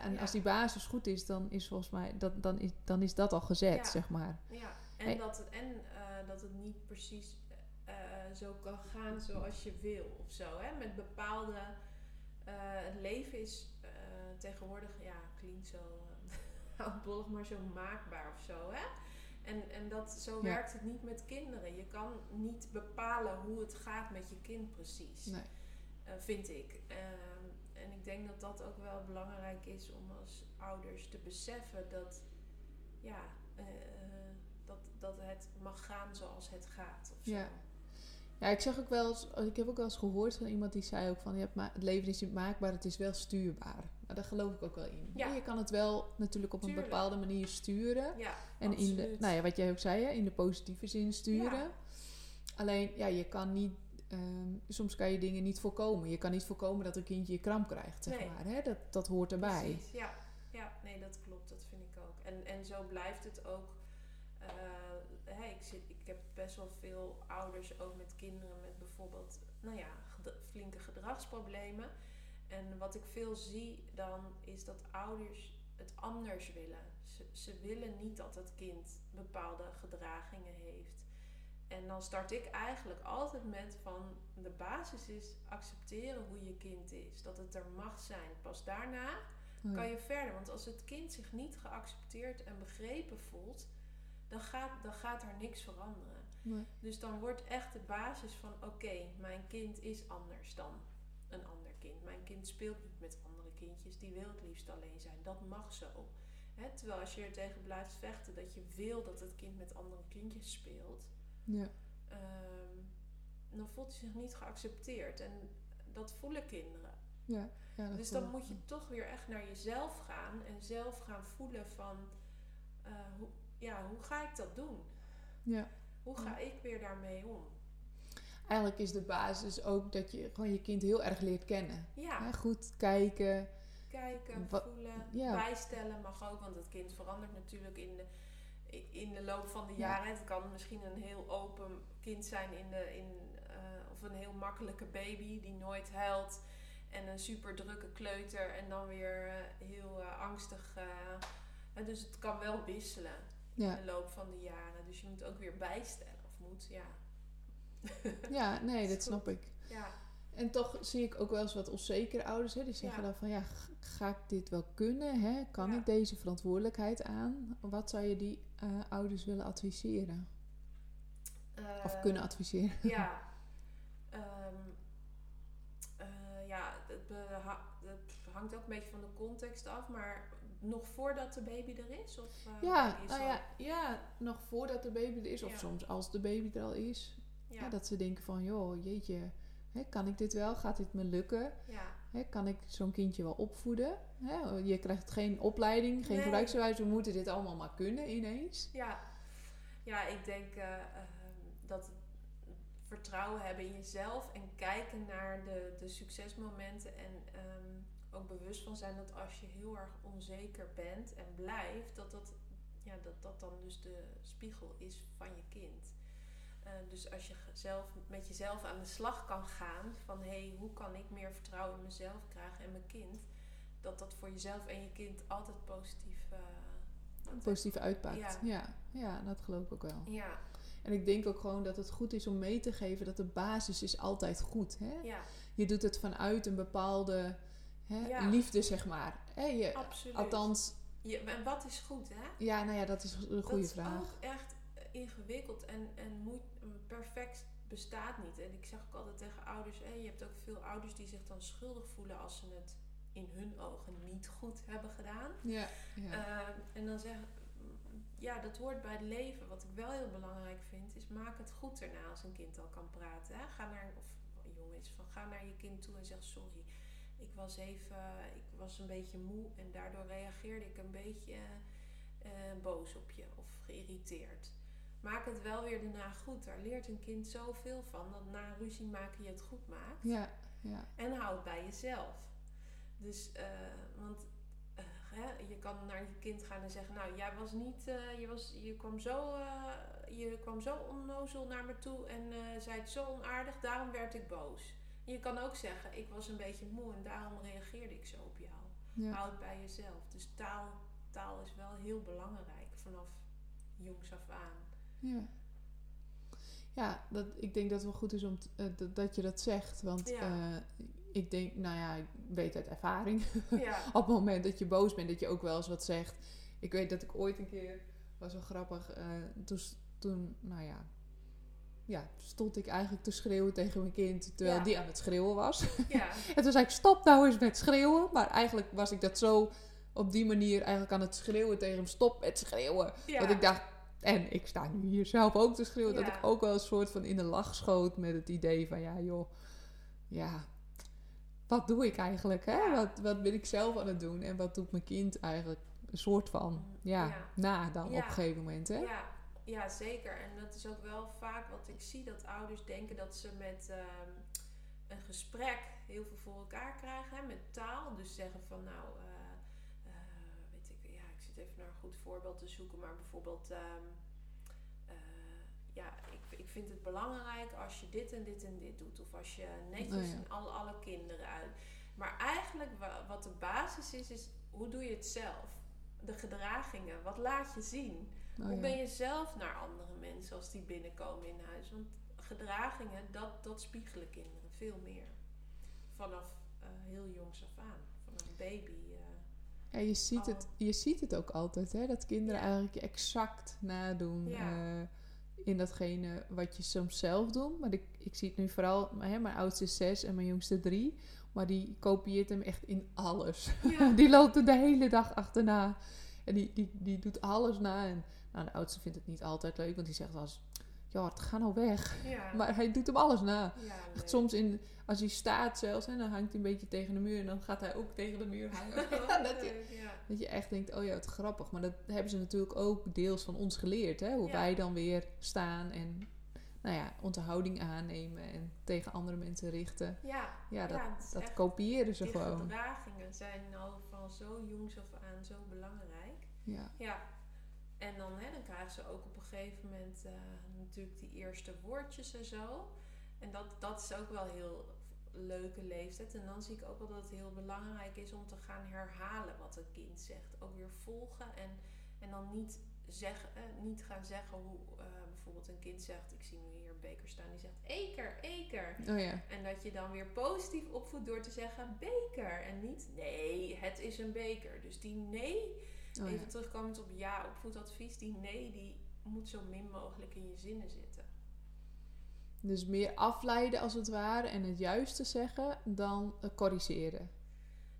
En Ja. als die basis goed is, dan is volgens mij dat, dan is, dan is dat al gezet, Ja. zeg maar. Ja, en, Hey. dat, het, en eh, dat het niet precies eh, zo kan gaan zoals je wil of zo. Hè? Met bepaalde. eh, het leven is tegenwoordig, ja, klinkt zo oudbollig, maar zo maakbaar of zo. Hè? En, en dat, zo werkt het niet met kinderen. Je kan niet bepalen hoe het gaat met je kind precies. Nee. Vind ik. En ik denk dat dat ook wel belangrijk is om als ouders te beseffen dat, ja, eh, eh, dat, dat het mag gaan zoals het gaat. Of zo. Ja. Ja, ik zeg ook wel eens, ik heb ook wel eens gehoord van iemand die zei ook van je hebt ma- het leven is niet maakbaar, het is wel stuurbaar. Nou, daar geloof ik ook wel in. Ja. Je kan het wel natuurlijk op een bepaalde manier sturen. Ja, En in de, nou ja, wat jij ook zei, in de positieve zin sturen. Ja. Alleen, ja, je kan niet, ehm, soms kan je dingen niet voorkomen. Je kan niet voorkomen dat een kindje je kramp krijgt, zeg Nee. maar. Hè? Dat, dat hoort erbij. Precies, ja. ja, nee, dat klopt. Dat vind ik ook. En, en zo blijft het ook. eh, ik, zit, ik heb best wel veel ouders, ook met kinderen met bijvoorbeeld nou ja, flinke gedragsproblemen. En wat ik veel zie dan is dat ouders het anders willen. Ze, ze willen niet dat het kind bepaalde gedragingen heeft. En dan start ik eigenlijk altijd met van de basis is accepteren hoe je kind is. Dat het er mag zijn. Pas daarna ja. kan je verder. Want als het kind zich niet geaccepteerd en begrepen voelt, dan gaat, dan gaat er niks veranderen. Nee. Dus dan wordt echt de basis van: oké, mijn kind is anders dan een ander kind. Mijn kind speelt niet met andere kindjes, die wil het liefst alleen zijn. Dat mag zo. Terwijl als je er tegen blijft vechten dat je wil dat het kind met andere kindjes speelt, Ja. ehm, dan voelt hij zich niet geaccepteerd. En dat voelen kinderen. Ja. Ja, dat Dus dan moet je toch weer echt naar jezelf gaan en zelf gaan voelen van eh, hoe, ja, hoe ga ik dat doen? Ja. Hoe ga ik weer daarmee om? Eigenlijk is de basis ook dat je gewoon je kind heel erg leert kennen. Ja, Goed kijken. kijken, voelen, ja. bijstellen mag ook, want het kind verandert natuurlijk in de, in de loop van de Ja. jaren. Het kan misschien een heel open kind zijn in de, in, eh, of een heel makkelijke baby die nooit huilt. En een super drukke kleuter en dan weer eh, heel eh, angstig. hè, dus het kan wel wisselen. Ja. in de loop van de jaren. Dus je moet ook weer bijstellen. Of moet, ja. ja, nee, dat snap ik. Ja, En toch zie ik ook wel eens wat onzekere ouders. Hè? Die zeggen Ja. dan van ja, ga ik dit wel kunnen? Hè? Kan Ja. ik deze verantwoordelijkheid aan? Wat zou je die eh, ouders willen adviseren? Of Eh, kunnen adviseren? Ja. Eh, ja, het, hangt ook een beetje van de context af. Maar nog voordat de baby er is? Of, Ja, is nou ja, ja, nog voordat de baby er is. Of Ja. soms als de baby er al is. Ja. ja, dat ze denken van, joh, jeetje, hè, kan ik dit wel? Gaat dit me lukken? ja. Hè, kan ik zo'n kindje wel opvoeden? Hè, je krijgt geen opleiding, geen Nee. gebruiksbewijs. We moeten dit allemaal maar kunnen ineens. Ja, ja ik denk eh, ehm, dat vertrouwen hebben in jezelf en kijken naar de, de succesmomenten en ehm, ook bewust van zijn dat als je heel erg onzeker bent en blijft, dat dat, ja, dat, dat dan dus de spiegel is van je kind. Eh, dus als je zelf met jezelf aan de slag kan gaan van hé, hey, hoe kan ik meer vertrouwen in mezelf krijgen en mijn kind, dat dat voor jezelf en je kind altijd positief Positief uitpakt. Ja. Ja. Ja, dat geloof ik ook wel. Ja, En ik denk ook gewoon dat het goed is om mee te geven dat de basis is altijd goed. Hè? ja, Je doet het vanuit een bepaalde hè, Ja. liefde, zeg maar. Hè, je, absoluut. althans, Je, en wat is goed, hè? ja, nou ja, dat is een goede dat vraag. is ook echt ingewikkeld en, en moet, perfect bestaat niet. En ik zeg ook altijd tegen ouders, je hebt ook veel ouders die zich dan schuldig voelen als ze het in hun ogen niet goed hebben gedaan. Ja, ja. Ehm, en dan zeggen, ja, dat hoort bij het leven. Wat ik wel heel belangrijk vind, is maak het goed erna als een kind al kan praten. Hè? Ga naar, of jong is, van ga naar je kind toe en zeg sorry. Ik was even, ik was een beetje moe en daardoor reageerde ik een beetje eh, boos op je of geïrriteerd. Maak het wel weer daarna goed. Daar leert een kind zoveel van. Dat na ruzie maken je het goed maakt. ja, ja. En hou het bij jezelf. Dus, eh, want eh, hè, je kan naar je kind gaan en zeggen: Nou, jij was niet, eh, je, was, je, kwam zo, je kwam zo onnozel naar me toe en zei het zo onaardig, daarom werd ik boos. En je kan ook zeggen: Ik was een beetje moe en daarom reageerde ik zo op jou. ja. Hou het bij jezelf. Dus taal, taal is wel heel belangrijk vanaf jongs af aan. Ja, ja dat, ik denk dat het wel goed is om t- eh, dat- dat je dat zegt. Want Ja. eh, ik denk, nou ja, ik weet uit ervaring. Ja, Op het moment dat je boos bent, dat je ook wel eens wat zegt. Ik weet dat ik ooit een keer, was wel grappig, eh, toen, toen, nou ja, ja, stond ik eigenlijk te schreeuwen tegen mijn kind, terwijl Ja. die aan het schreeuwen was. ja, En toen zei ik, stop nou eens met schreeuwen. Maar eigenlijk was ik dat zo op die manier eigenlijk aan het schreeuwen tegen hem, stop met schreeuwen. ja. Dat ik dacht, en ik sta nu hier zelf ook te schreeuwen, dat ik ook wel een soort van in de lach schoot met het idee van, ja joh, ja, wat doe ik eigenlijk? Hè? Ja. Wat, wat ben ik zelf aan het doen? En wat doet mijn kind eigenlijk een soort van, ja, Ja. na dan op een gegeven moment, hè? Ja, ja, zeker. En dat is ook wel vaak wat ik zie, dat ouders denken dat ze met ehm, een gesprek heel veel voor elkaar krijgen, hè, met taal. Dus zeggen van nou, eh, eh, weet ik, ja, ik zit even naar een goed voorbeeld te zoeken, maar bijvoorbeeld, ehm, eh, ja, ik, ik vind het belangrijk als je dit en dit en dit doet. Of als je netjes Oh ja. en alle, alle kinderen uit. Maar eigenlijk wa- wat de basis is, is hoe doe je het zelf? De gedragingen, wat laat je zien? Oh, Hoe ben je zelf naar andere mensen als die binnenkomen in huis? Want gedragingen, dat, dat spiegelen kinderen veel meer. Vanaf eh, heel jongs af aan. Vanaf baby. Ja, je ziet, Oh. het, je ziet het ook altijd, hè? Dat kinderen Ja. eigenlijk je exact nadoen Ja. eh, in datgene wat je soms zelf doet. Maar ik, ik zie het nu vooral, hè, mijn oudste is zes en mijn jongste drie. Maar die kopieert hem echt in alles. Ja. die loopt er de hele dag achterna. En die, die, die doet alles na. En nou, de oudste vindt het niet altijd leuk, want die zegt als... Ja, ga nou weg. ja. Maar hij doet hem alles na. ja, Echt soms in, als hij staat zelfs, hè, dan hangt hij een beetje tegen de muur en dan gaat hij ook tegen de muur hangen. Ja, dat, je, dat je echt denkt, oh ja, wat grappig. Maar dat hebben ze natuurlijk ook deels van ons geleerd. Hè? Hoe wij dan weer staan en nou ja, onze houding aannemen en tegen andere mensen richten. Ja, Ja, dat, het dat echt- kopiëren ze die gewoon. gedragingen zijn al van zo jongs af aan zo belangrijk. Ja. Ja, en dan, hè, dan krijgen ze ook op een gegeven moment eh, natuurlijk die eerste woordjes en zo. En dat, dat is ook wel heel leuke leeftijd. En dan zie ik ook wel dat het heel belangrijk is om te gaan herhalen wat een kind zegt. Ook weer volgen en, en dan niet zeg, eh, niet gaan zeggen hoe eh, bijvoorbeeld een kind zegt, ik zie nu hier een beker staan, die zegt eker, eker. Oh ja. En dat je dan weer positief opvoedt door te zeggen beker. En niet nee, het is een beker. Dus die nee, Oh, even terugkomend op ja, opvoedadvies, die nee, die moet zo min mogelijk in je zinnen zitten. Dus meer afleiden als het ware en het juiste zeggen dan corrigeren.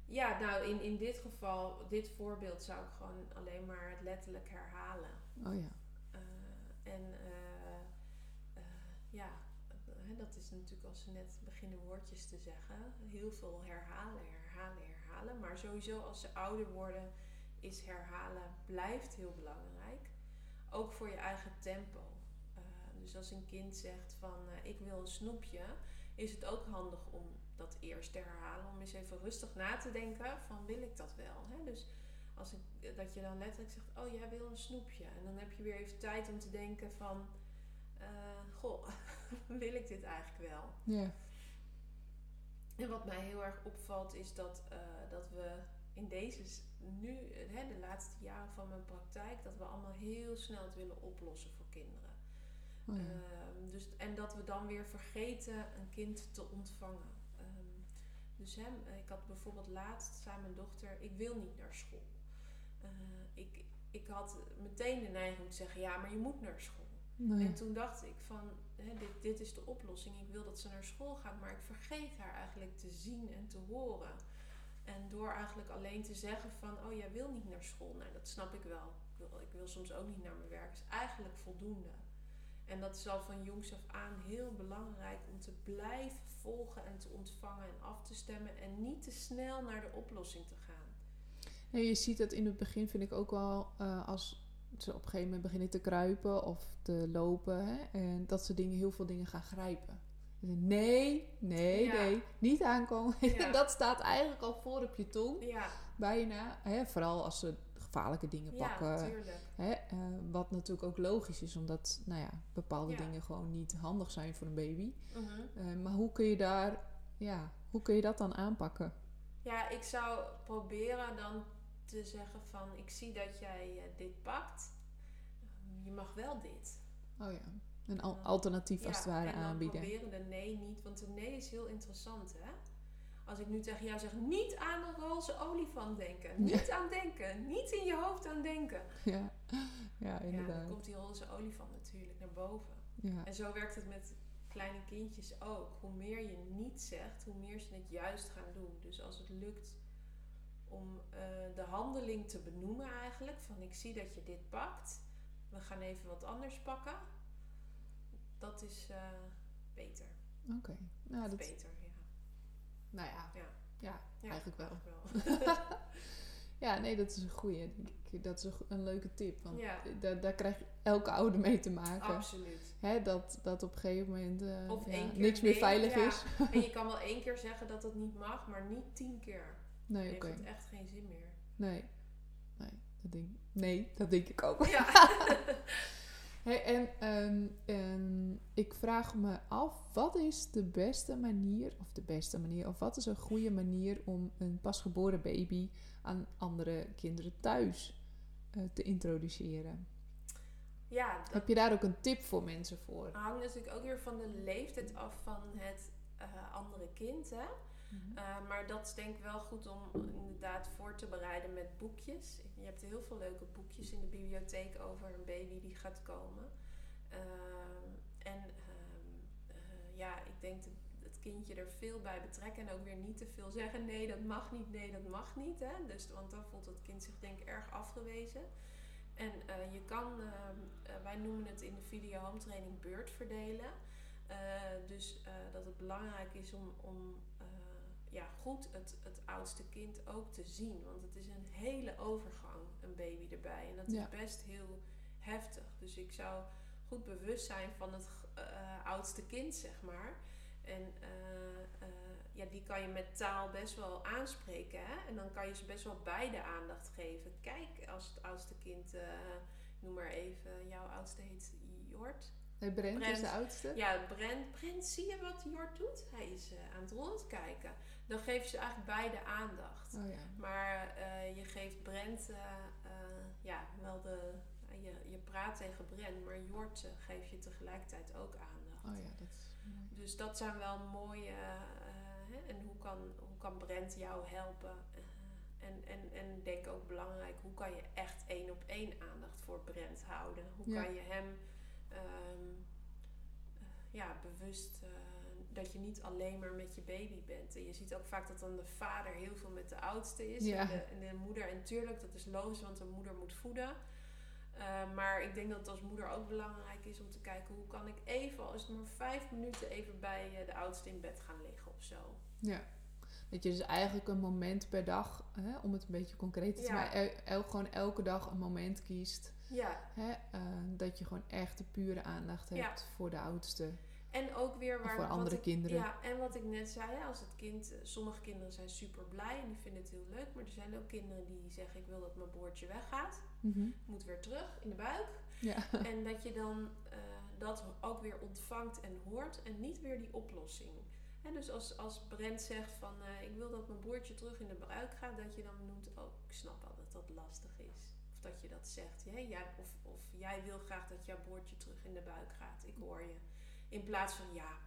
Ja, nou in, in dit geval, dit voorbeeld zou ik gewoon alleen maar het letterlijk herhalen. Oh ja. Eh, en eh, eh, ja, dat is natuurlijk als ze net beginnen woordjes te zeggen. Heel veel herhalen, herhalen, herhalen. Maar sowieso als ze ouder worden is herhalen blijft heel belangrijk. Ook voor je eigen tempo. Eh, dus als een kind zegt van eh, ik wil een snoepje, is het ook handig om dat eerst te herhalen. Om eens even rustig na te denken van wil ik dat wel. Hè? Dus als ik, dat je dan letterlijk zegt, oh jij wil een snoepje. En dan heb je weer even tijd om te denken van, eh, goh, wil ik dit eigenlijk wel? Ja. En wat mij heel erg opvalt is dat, eh, dat we in deze, nu, hè, de laatste jaren van mijn praktijk, dat we allemaal heel snel het willen oplossen voor kinderen. Oh ja. Ehm, dus, en dat we dan weer vergeten een kind te ontvangen. Ehm, dus hè, ik had bijvoorbeeld laatst, zei mijn dochter, ik wil niet naar school. Eh, ik, ik had meteen de neiging om te zeggen, ja, maar je moet naar school. En toen dacht ik van, hè, dit, dit is de oplossing. Ik wil dat ze naar school gaat, maar ik vergeet haar eigenlijk te zien en te horen. En door eigenlijk alleen te zeggen van, oh jij wil niet naar school. Nou, dat snap ik wel. Ik wil, ik wil soms ook niet naar mijn werk. is eigenlijk voldoende. En dat is al van jongs af aan heel belangrijk om te blijven volgen en te ontvangen en af te stemmen. En niet te snel naar de oplossing te gaan. Nee, je ziet dat in het begin, vind ik ook wel, eh, als ze op een gegeven moment beginnen te kruipen of te lopen, hè, en dat ze dingen, heel veel dingen gaan grijpen. Nee, nee, Ja. nee, niet aankomen. Ja. dat staat eigenlijk al voor op je tong, Ja, bijna. Hè, vooral als ze gevaarlijke dingen ja pakken. natuurlijk. Hè, eh, wat natuurlijk ook logisch is, omdat nou ja, bepaalde dingen gewoon niet handig zijn voor een baby. Mhm. Eh, maar hoe kun je daar, ja, hoe kun je dat dan aanpakken? Ja, ik zou proberen dan te zeggen van ik zie dat jij eh, dit pakt. Je mag wel dit. Oh ja, een al- Ja. alternatief als het ware en dan aanbieden. proberen de nee niet, want de nee is heel interessant hè. Als ik nu tegen jou zeg, niet aan een roze olifant denken. Niet aan denken. Niet in je hoofd aan denken. Ja, ja Ja, dan inderdaad. komt die roze olifant natuurlijk naar boven. Ja. En zo werkt het met kleine kindjes ook. Hoe meer je niet zegt, hoe meer ze het juist gaan doen. Dus als het lukt om eh, de handeling te benoemen eigenlijk, van ik zie dat je dit pakt, we gaan even wat anders pakken, dat is eh, beter. Oké, nou, dat, beter, ja. nou ja, Ja. ja, Ja, eigenlijk wel. eigenlijk wel. Ja, nee, dat is een goeie. denk ik. Dat is een, leuke tip. Want Ja. daar, daar krijgt elke ouder mee te maken. Absoluut. Hè, dat, dat op een gegeven moment eh, Of ja, niks meer nee, veilig is. En je kan wel één keer zeggen dat het niet mag, maar niet tien keer. Nee, heeft oké. het echt geen zin meer. Nee. Nee, dat denk, nee, dat denk ik ook. Ja. Hey, en ehm, ehm, ik vraag me af, wat is de beste manier, of de beste manier, of wat is een goede manier om een pasgeboren baby aan andere kinderen thuis eh, te introduceren? ja, dat Heb je daar ook een tip voor mensen voor? hangt natuurlijk ook weer van de leeftijd af van het eh, andere kind. Hè? Uh, maar dat is denk ik wel goed om inderdaad voor te bereiden met boekjes. Je hebt heel veel leuke boekjes in de bibliotheek over een baby die gaat komen. Uh, en uh, ja, ik denk dat het kindje er veel bij betrekken en ook weer niet te veel zeggen. Nee, dat mag niet, nee, dat mag niet. Hè? Dus, want dan voelt het kind zich denk ik erg afgewezen. En je kan, wij noemen het in de video home training beurt verdelen. Dus dat het belangrijk is om, om ja, goed het, het oudste kind ook te zien. Want het is een hele overgang, een baby erbij. En dat Ja. is best heel heftig. Dus ik zou goed bewust zijn van het uh, oudste kind, zeg maar. En uh, ja, die kan je met taal best wel aanspreken. Hè? En dan kan je ze best wel beide aandacht geven. Kijk, als het oudste kind, noem maar even, jouw oudste heet Jort. Nee, Brent, Brent. is de oudste? Ja, Brent, Brent, zie je wat Jort doet? Hij is uh, aan het rondkijken. Dan geef je ze eigenlijk beide aandacht. Oh ja. Maar uh, je geeft Brent uh, ja, wel de. Je, praat tegen Bren, maar Jort geeft je tegelijkertijd ook aandacht. Oh ja, dat is mooi. Dus dat zijn wel mooie. hè, en hoe kan, hoe kan Brent jou helpen? en, en, en denk ook belangrijk, hoe kan je echt één op één aandacht voor Brent houden? Hoe kan je hem ehm, ja, bewust dat je niet alleen maar met je baby bent. En je ziet ook vaak dat dan de vader heel veel met de oudste is. En, de, en, de, moeder. En tuurlijk, dat is logisch, want de moeder moet voeden. Uh, maar ik denk dat het als moeder ook belangrijk is om te kijken hoe kan ik even, als het maar vijf minuten, even bij uh, de oudste in bed gaan liggen of zo. Ja. Dat je dus eigenlijk een moment per dag, hè, om het een beetje concreet te ja. maken, el, gewoon elke dag een moment kiest. Ja. Hè, uh, dat je gewoon echt de pure aandacht hebt ja. voor de oudste. En ook weer waar. Of voor andere ik, kinderen. Ja, en wat ik net zei, als het kind. eh, Sommige kinderen zijn super blij en die vinden het heel leuk. Maar er zijn ook kinderen die zeggen: Ik wil dat mijn boordje weggaat. Mhm. Moet weer terug in de buik. Ja. En dat je dan eh, dat ook weer ontvangt en hoort. En niet weer die oplossing. En dus als, als Brent zegt van eh, ik wil dat mijn boordje terug in de buik gaat, dat je dan noemt, oh ik snap wel dat dat lastig is. Of dat je dat zegt. Ja, jij, of, of jij wil graag dat jouw boordje terug in de buik gaat. Ik hoor je. In plaats van ja,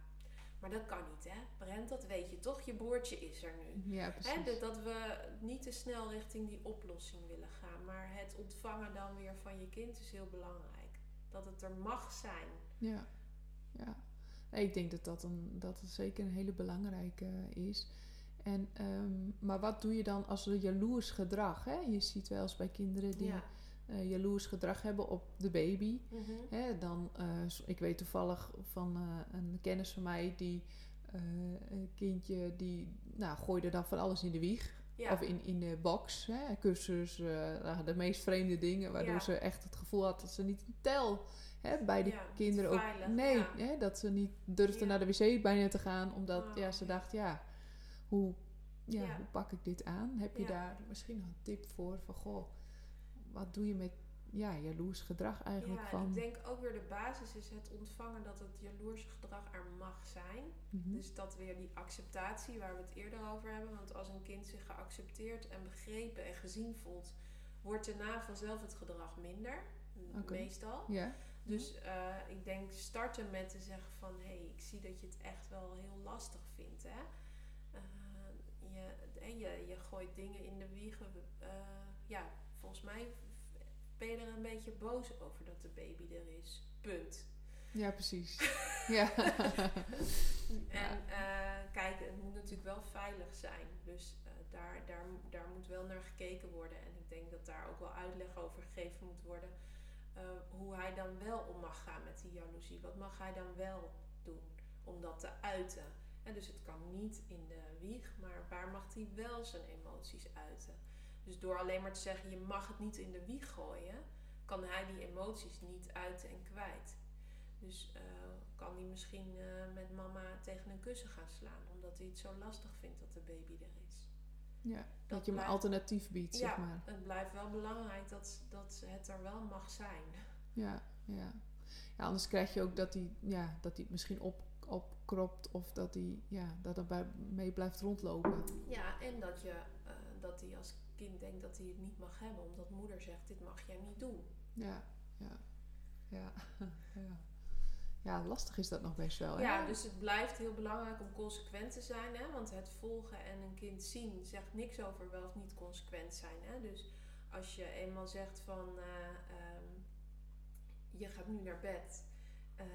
maar dat kan niet hè. Brent, dat weet je toch, je boordje is er nu. Ja, precies. Hè, dat, dat we niet te snel richting die oplossing willen gaan. Maar het ontvangen dan weer van je kind is heel belangrijk. Dat het er mag zijn. Ja, ja. Nee, ik denk dat dat, een, dat het zeker een hele belangrijke is. En, um, maar wat doe je dan als er jaloers gedrag? Hè? Je ziet wel eens bij kinderen die Ja. Uh, jaloers gedrag hebben op de baby. Mhm. Hè, dan, uh, ik weet toevallig van uh, een kennis van mij die een kindje die nou, gooide dan van alles in de wieg. Ja. Of in, in de box, hè, kussens, nou, de meest vreemde dingen, waardoor Ja. ze echt het gevoel had dat ze niet een tel hè, bij de Ja, kinderen ook. veilig, Nee, hè, dat ze niet durfde naar de wc bijna te gaan, omdat Oh, ja, ze ja. dacht, ja, hoe, ja, Ja. hoe pak ik dit aan? Heb je Ja. daar misschien nog een tip voor? Van goh, wat doe je met ja, jaloers gedrag eigenlijk? Ja, van, ik denk ook weer de basis is het ontvangen dat het jaloerse gedrag er mag zijn. Mhm. Dus dat weer die acceptatie waar we het eerder over hebben. Want als een kind zich geaccepteerd en begrepen en gezien voelt, wordt daarna vanzelf het gedrag minder. Meestal. ja, Dus eh, ik denk starten met te zeggen van hé, hey, ik zie dat je het echt wel heel lastig vindt. Hè? Eh, je, en je, je gooit dingen in de wiegen. eh, ja, volgens mij ben je er een beetje boos over dat de baby er is. Punt. ja, precies. ja. En eh, kijk, het moet natuurlijk wel veilig zijn. Dus eh, daar, daar, daar moet wel naar gekeken worden. En ik denk dat daar ook wel uitleg over gegeven moet worden. eh, hoe hij dan wel om mag gaan met die jaloezie. Wat mag hij dan wel doen om dat te uiten? En dus het kan niet in de wieg, maar waar mag hij wel zijn emoties uiten? Dus door alleen maar te zeggen, je mag het niet in de wieg gooien, kan hij die emoties niet uiten en kwijt. Dus eh, kan hij misschien eh, met mama tegen een kussen gaan slaan, omdat hij het zo lastig vindt dat de baby er is. ja. Dat, Dat je hem blijft- alternatief biedt, zeg ja, maar. het blijft wel belangrijk dat, dat het er wel mag zijn. Ja, ja. ja, anders krijg je ook dat hij, ja, dat hij het misschien op, opkropt of dat hij, ja, dat er bij, mee blijft rondlopen. Ja, en dat, je, eh, dat hij als kind denkt dat hij het niet mag hebben, omdat moeder zegt: Dit mag jij niet doen. Ja, ja, ja. ja. Ja, lastig is dat nog best wel. Hè? Ja, dus het blijft heel belangrijk om consequent te zijn. Hè? Want het volgen en een kind zien zegt niks over wel of niet consequent zijn. Hè? Dus als je eenmaal zegt van eh, ehm, je gaat nu naar bed. eh,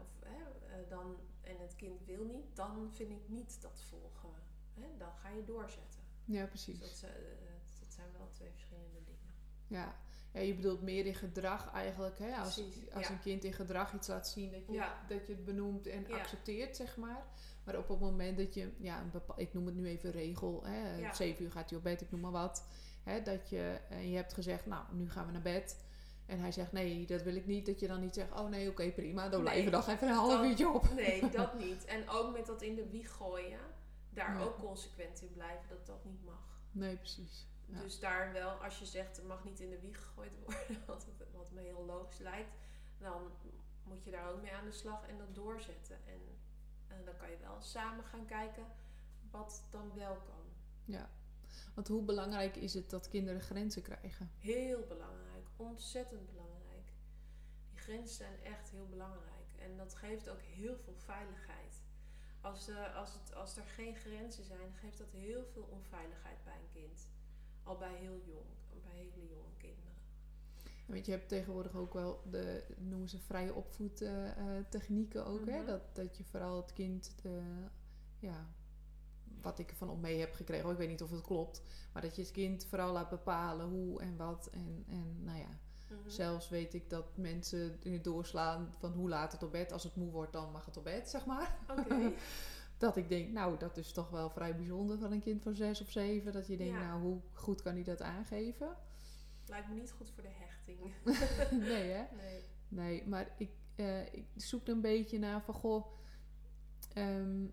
of, hè, eh, dan, en het kind wil niet, dan vind ik niet dat volgen. Hè? Dan ga je doorzetten. Ja, Dus precies. eh, dat zijn wel twee verschillende dingen. Ja. ja, je bedoelt meer in gedrag eigenlijk. Hè? Als, Precies, als ja. een kind in gedrag iets laat zien, dat je, Ja. dat je het benoemt en Ja. accepteert, zeg maar. Maar op het moment dat je, ja, een bepaal, ik noem het nu even regel, hè, zeven uur gaat hij op bed, ik noem maar wat. Hè, dat je, en je hebt gezegd, nou, nu gaan we naar bed. En hij zegt, nee, dat wil ik niet. Dat je dan niet zegt, oh nee, oké, prima. Dan blijven we nog even een half uurtje op. Nee, dat niet. En ook met dat in de wieg gooien, daar ook consequent in blijven dat dat niet mag. Nee, precies. Ja. Dus daar wel, als je zegt het mag niet in de wieg gegooid worden, wat, me heel logisch lijkt, dan moet je daar ook mee aan de slag en dat doorzetten. En, en dan kan je wel samen gaan kijken wat dan wel kan. Ja. Want hoe belangrijk is het dat kinderen grenzen krijgen? Heel belangrijk, ontzettend belangrijk. grenzen zijn echt heel belangrijk. En dat geeft ook heel veel veiligheid. Als, uh, als, het, als er geen grenzen zijn, geeft dat heel veel onveiligheid bij een kind. Al bij heel jong, bij hele jonge kinderen. Want je hebt tegenwoordig ook wel de, noemen ze vrije opvoedtechnieken ook. hè? Mhm. Dat, dat je vooral het kind, de, ja, wat ik ervan op mee heb gekregen, hoor, ik weet niet of het klopt, maar dat je het kind vooral laat bepalen hoe en wat. En, en nou ja, Mhm. zelfs weet ik dat mensen er doorslaan van hoe laat het op bed. Als het moe wordt, dan mag het op bed, zeg maar. Oké. Dat ik denk, nou, dat is toch wel vrij bijzonder van een kind van zes of zeven. Dat je denkt, Ja. nou, hoe goed kan hij dat aangeven? Lijkt me niet goed voor de hechting. nee, hè? Nee. Nee, maar ik, eh, ik zoek een beetje naar van, goh, ehm,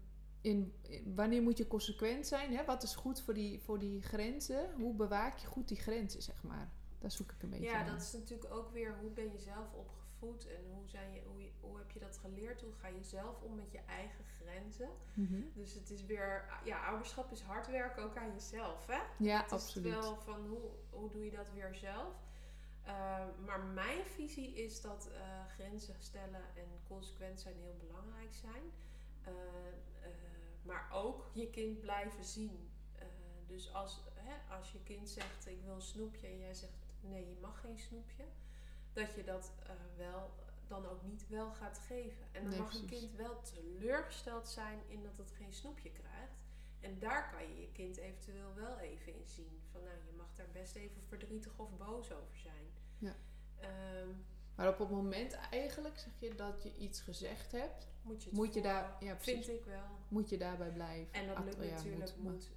in, in- wanneer moet je consequent zijn? Hè? Wat is goed voor die, voor die grenzen? Hoe bewaak je goed die grenzen, zeg maar? Daar zoek ik een beetje Ja, dat is natuurlijk ook weer hoe ben je zelf opgevoed en hoe, zijn je, hoe, je- hoe heb je dat geleerd? Hoe ga je zelf om met je eigen grenzen? Mhm. Dus het is weer, ja, ouderschap is hard werken ook aan jezelf, hè? Ja, Het absoluut. is wel van hoe, hoe doe je dat weer zelf? Uh, maar mijn visie is dat uh, grenzen stellen en consequent zijn heel belangrijk zijn. Uh, uh, maar ook je kind blijven zien. Dus als, hè, als je kind zegt ik wil een snoepje en jij zegt nee je mag geen snoepje. Dat je dat uh, wel dan ook niet wel gaat geven. En dan Nee, mag een kind wel teleurgesteld zijn in dat het geen snoepje krijgt. En daar kan je je kind eventueel wel even in zien. Van nou, je mag daar best even verdrietig of boos over zijn. Ja. Ehm, Maar op het moment eigenlijk zeg je dat je iets gezegd hebt, moet je, moet je daar, ja, precies, Vind ik wel. moet je daarbij blijven. En dat lukt ja, natuurlijk. Moet,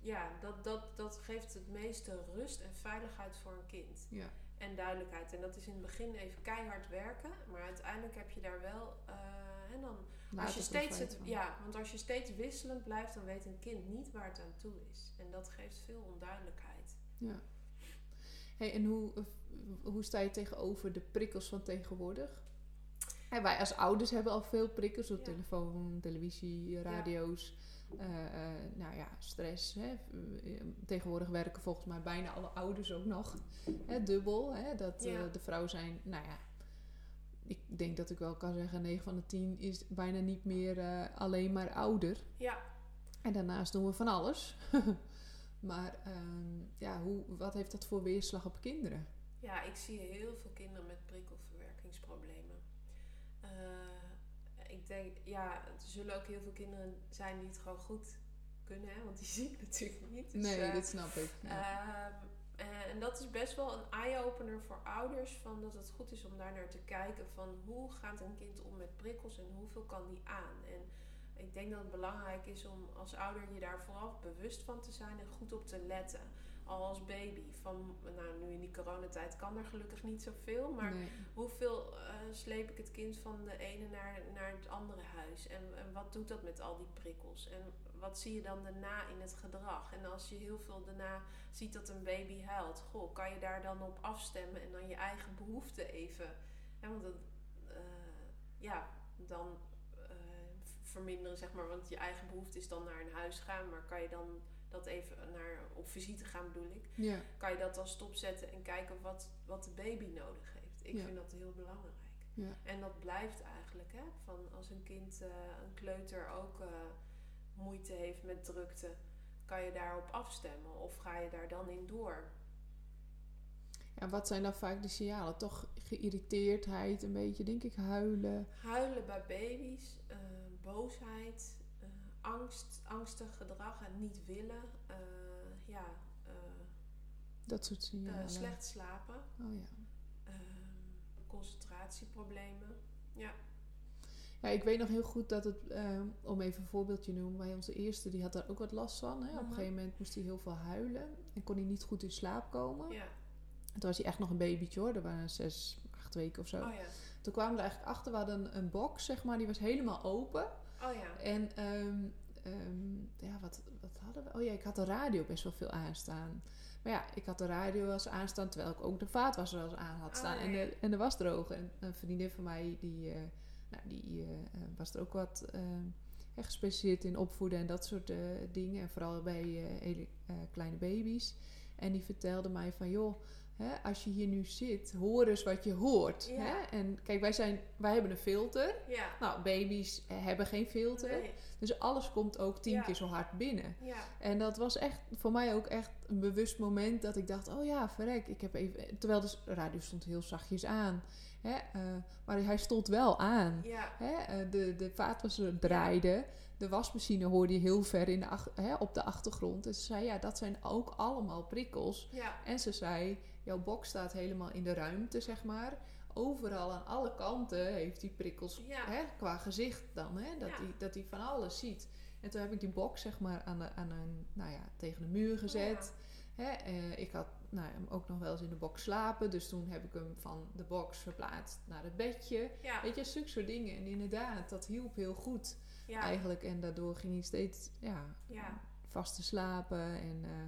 ja, dat, dat, dat geeft het meeste rust en veiligheid voor een kind. Ja. En duidelijkheid. En dat is in het begin even keihard werken. Maar uiteindelijk heb je daar wel... eh, en dan, als je steeds het, ja, want als je steeds wisselend blijft, dan weet een kind niet waar het aan toe is. En dat geeft veel onduidelijkheid. Ja. Hey, en hoe, eh, hoe sta je tegenover de prikkels van tegenwoordig? Wij als ouders hebben al veel prikkels op Ja. telefoon, televisie, radio's. eh, eh, nou ja, stress. Hè. Tegenwoordig werken volgens mij bijna alle ouders ook nog hè, dubbel. Hè, dat eh, de vrouw zijn, nou ja, ik denk dat ik wel kan zeggen, 9 van de 10 is bijna niet meer alleen maar ouder. Ja, En daarnaast doen we van alles. maar ehm, ja, hoe, wat heeft dat voor weerslag op kinderen? Ja, ik zie heel veel kinderen met prikkelverwerkingsproblemen. Eh, ik denk, ja, er zullen ook heel veel kinderen zijn die het gewoon goed kunnen, hè? want die zie ik natuurlijk niet. Dus, nee, eh, dat snap ik. Ja. Ehm, eh, en dat is best wel een eye-opener voor ouders. Van dat het goed is om daar naar te kijken. Van hoe gaat een kind om met prikkels en hoeveel kan die aan? En ik denk dat het belangrijk is om als ouder je daar vooral bewust van te zijn en goed op te letten. Al als baby. Van, nou, nu in die coronatijd kan er gelukkig niet zoveel. Maar nee. hoeveel eh, sleep ik het kind van de ene naar, naar het andere huis? En, en wat doet dat met al die prikkels? En wat zie je dan daarna in het gedrag? En als je heel veel daarna ziet dat een baby huilt, goh, kan je daar dan op afstemmen en dan je eigen behoeften even. Hè, want dat, eh, ja, dan eh, verminderen, zeg maar, want je eigen behoefte is dan naar een huis gaan, maar kan je dan dat even naar, op visite gaan, bedoel ik Ja, kan je dat dan stopzetten en kijken wat, wat de baby nodig heeft. Ik Ja. vind dat heel belangrijk. ja. En dat blijft eigenlijk, hè? Van als een kind, eh, een kleuter ook eh, moeite heeft met drukte, kan je daarop afstemmen of ga je daar dan in door? ja, wat zijn dan vaak de signalen? Toch geïrriteerdheid, een beetje, denk ik, huilen. Huilen bij baby's, eh, boosheid, angst, angstig gedrag en niet willen, eh, ja, eh, Dat soort eh, signalen. slecht slapen, Oh ja. ehm, concentratieproblemen. Ja, Ja, ik weet nog heel goed dat het, eh, om even een voorbeeldje te noemen, bij onze eerste, die had daar ook wat last van. Hè? Op een Mhm. gegeven moment moest hij heel veel huilen en kon hij niet goed in slaap komen. ja. En toen was hij echt nog een babytje hoor, er waren zes, acht weken of zo. Oh ja. Toen kwamen we er eigenlijk achter, we hadden een, een box, zeg maar, die was helemaal open. Oh ja. En ehm, ehm, ja, wat, wat hadden we? Oh ja, ik had de radio best wel veel aanstaan. Maar ja, ik had de radio wel eens aanstaan, terwijl ik ook de vaatwasser wel eens aan had Oh, staan. en, de, en de wasdroger. En een vriendin van mij, die, eh, nou, die eh, eh, was er ook wat hè, gespecialiseerd in opvoeden en dat soort dingen. En vooral bij hele kleine baby's. En die vertelde mij van, joh, hè, als je hier nu zit, hoor eens wat je hoort. Ja. Hè? En kijk, wij, zijn, wij hebben een filter. Ja. Nou, baby's eh, hebben geen filter. Nee. Dus alles komt ook tien Ja. keer zo hard binnen. Ja. En dat was echt voor mij ook echt een bewust moment dat ik dacht: oh ja, verrek, ik heb even. Terwijl de radio stond heel zachtjes aan. Hè, eh, maar hij stond wel aan. Ja. Hè, eh, de, de vaatwasser draaide. De wasmachine hoorde je heel ver in de hè, op de achtergrond. En ze zei: ja, dat zijn ook allemaal prikkels. Ja. En ze zei: jouw box staat helemaal in de ruimte, zeg maar. Overal aan alle kanten heeft hij prikkels Ja. hè, qua gezicht dan. Hè, dat Ja. hij dat hij van alles ziet. En toen heb ik die box zeg maar aan, de, aan een, nou ja, tegen de muur gezet. Hè, eh, ik had nou, hem ook nog wel eens in de box slapen. Dus toen heb ik hem van de box verplaatst naar het bedje. Ja. Weet je, zulke soort dingen. En inderdaad, dat hielp heel goed Ja. eigenlijk. En daardoor ging hij steeds ja, Ja. vast te slapen. En eh,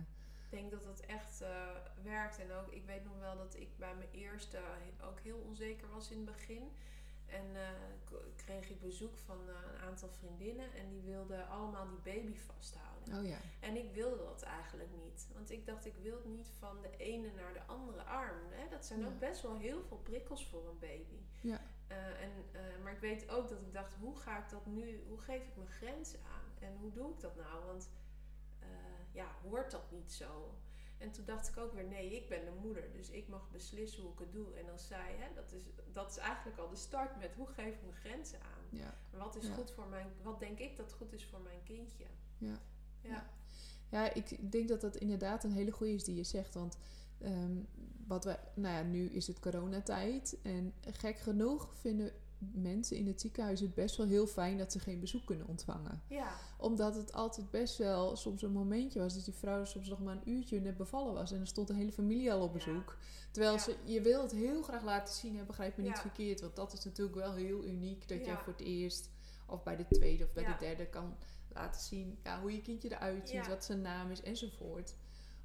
Ik denk dat dat echt eh, werkt. En ook, ik weet nog wel dat ik bij mijn eerste ook heel onzeker was in het begin. En eh, kreeg ik bezoek van eh, een aantal vriendinnen. En die wilden allemaal die baby vasthouden. oh ja, En ik wilde dat eigenlijk niet. Want ik dacht, ik wil het niet van de ene naar de andere arm. Hè? Dat zijn Ja. ook best wel heel veel prikkels voor een baby. Ja. Eh, en, maar ik weet ook dat ik dacht, hoe ga ik dat nu, hoe geef ik mijn grenzen aan? En hoe doe ik dat nou? Want ja, hoort dat niet zo? En toen dacht ik ook weer, nee, ik ben de moeder, dus ik mag beslissen hoe ik het doe. En als zij, hè, dat, is, dat is eigenlijk al de start met hoe geef ik mijn grenzen aan? ja. Wat is Ja. goed voor mijn, wat denk ik dat goed is voor mijn kindje? Ja. Ja. Ja, ik denk dat dat inderdaad een hele goede is die je zegt. Want ehm, wat we, nou ja, nu is het coronatijd. En gek genoeg vinden mensen in het ziekenhuis het best wel heel fijn dat ze geen bezoek kunnen ontvangen. Ja, Omdat het altijd best wel soms een momentje was dat die vrouw soms nog maar een uurtje net bevallen was. En er stond een hele familie al op Ja. bezoek. Terwijl Ja. ze, je wil het heel graag laten zien, hè, begrijp me niet verkeerd. Want dat is natuurlijk wel heel uniek dat jij voor het eerst of bij de tweede of bij de derde kan laten zien ja, hoe je kindje eruit ziet, wat zijn naam is enzovoort.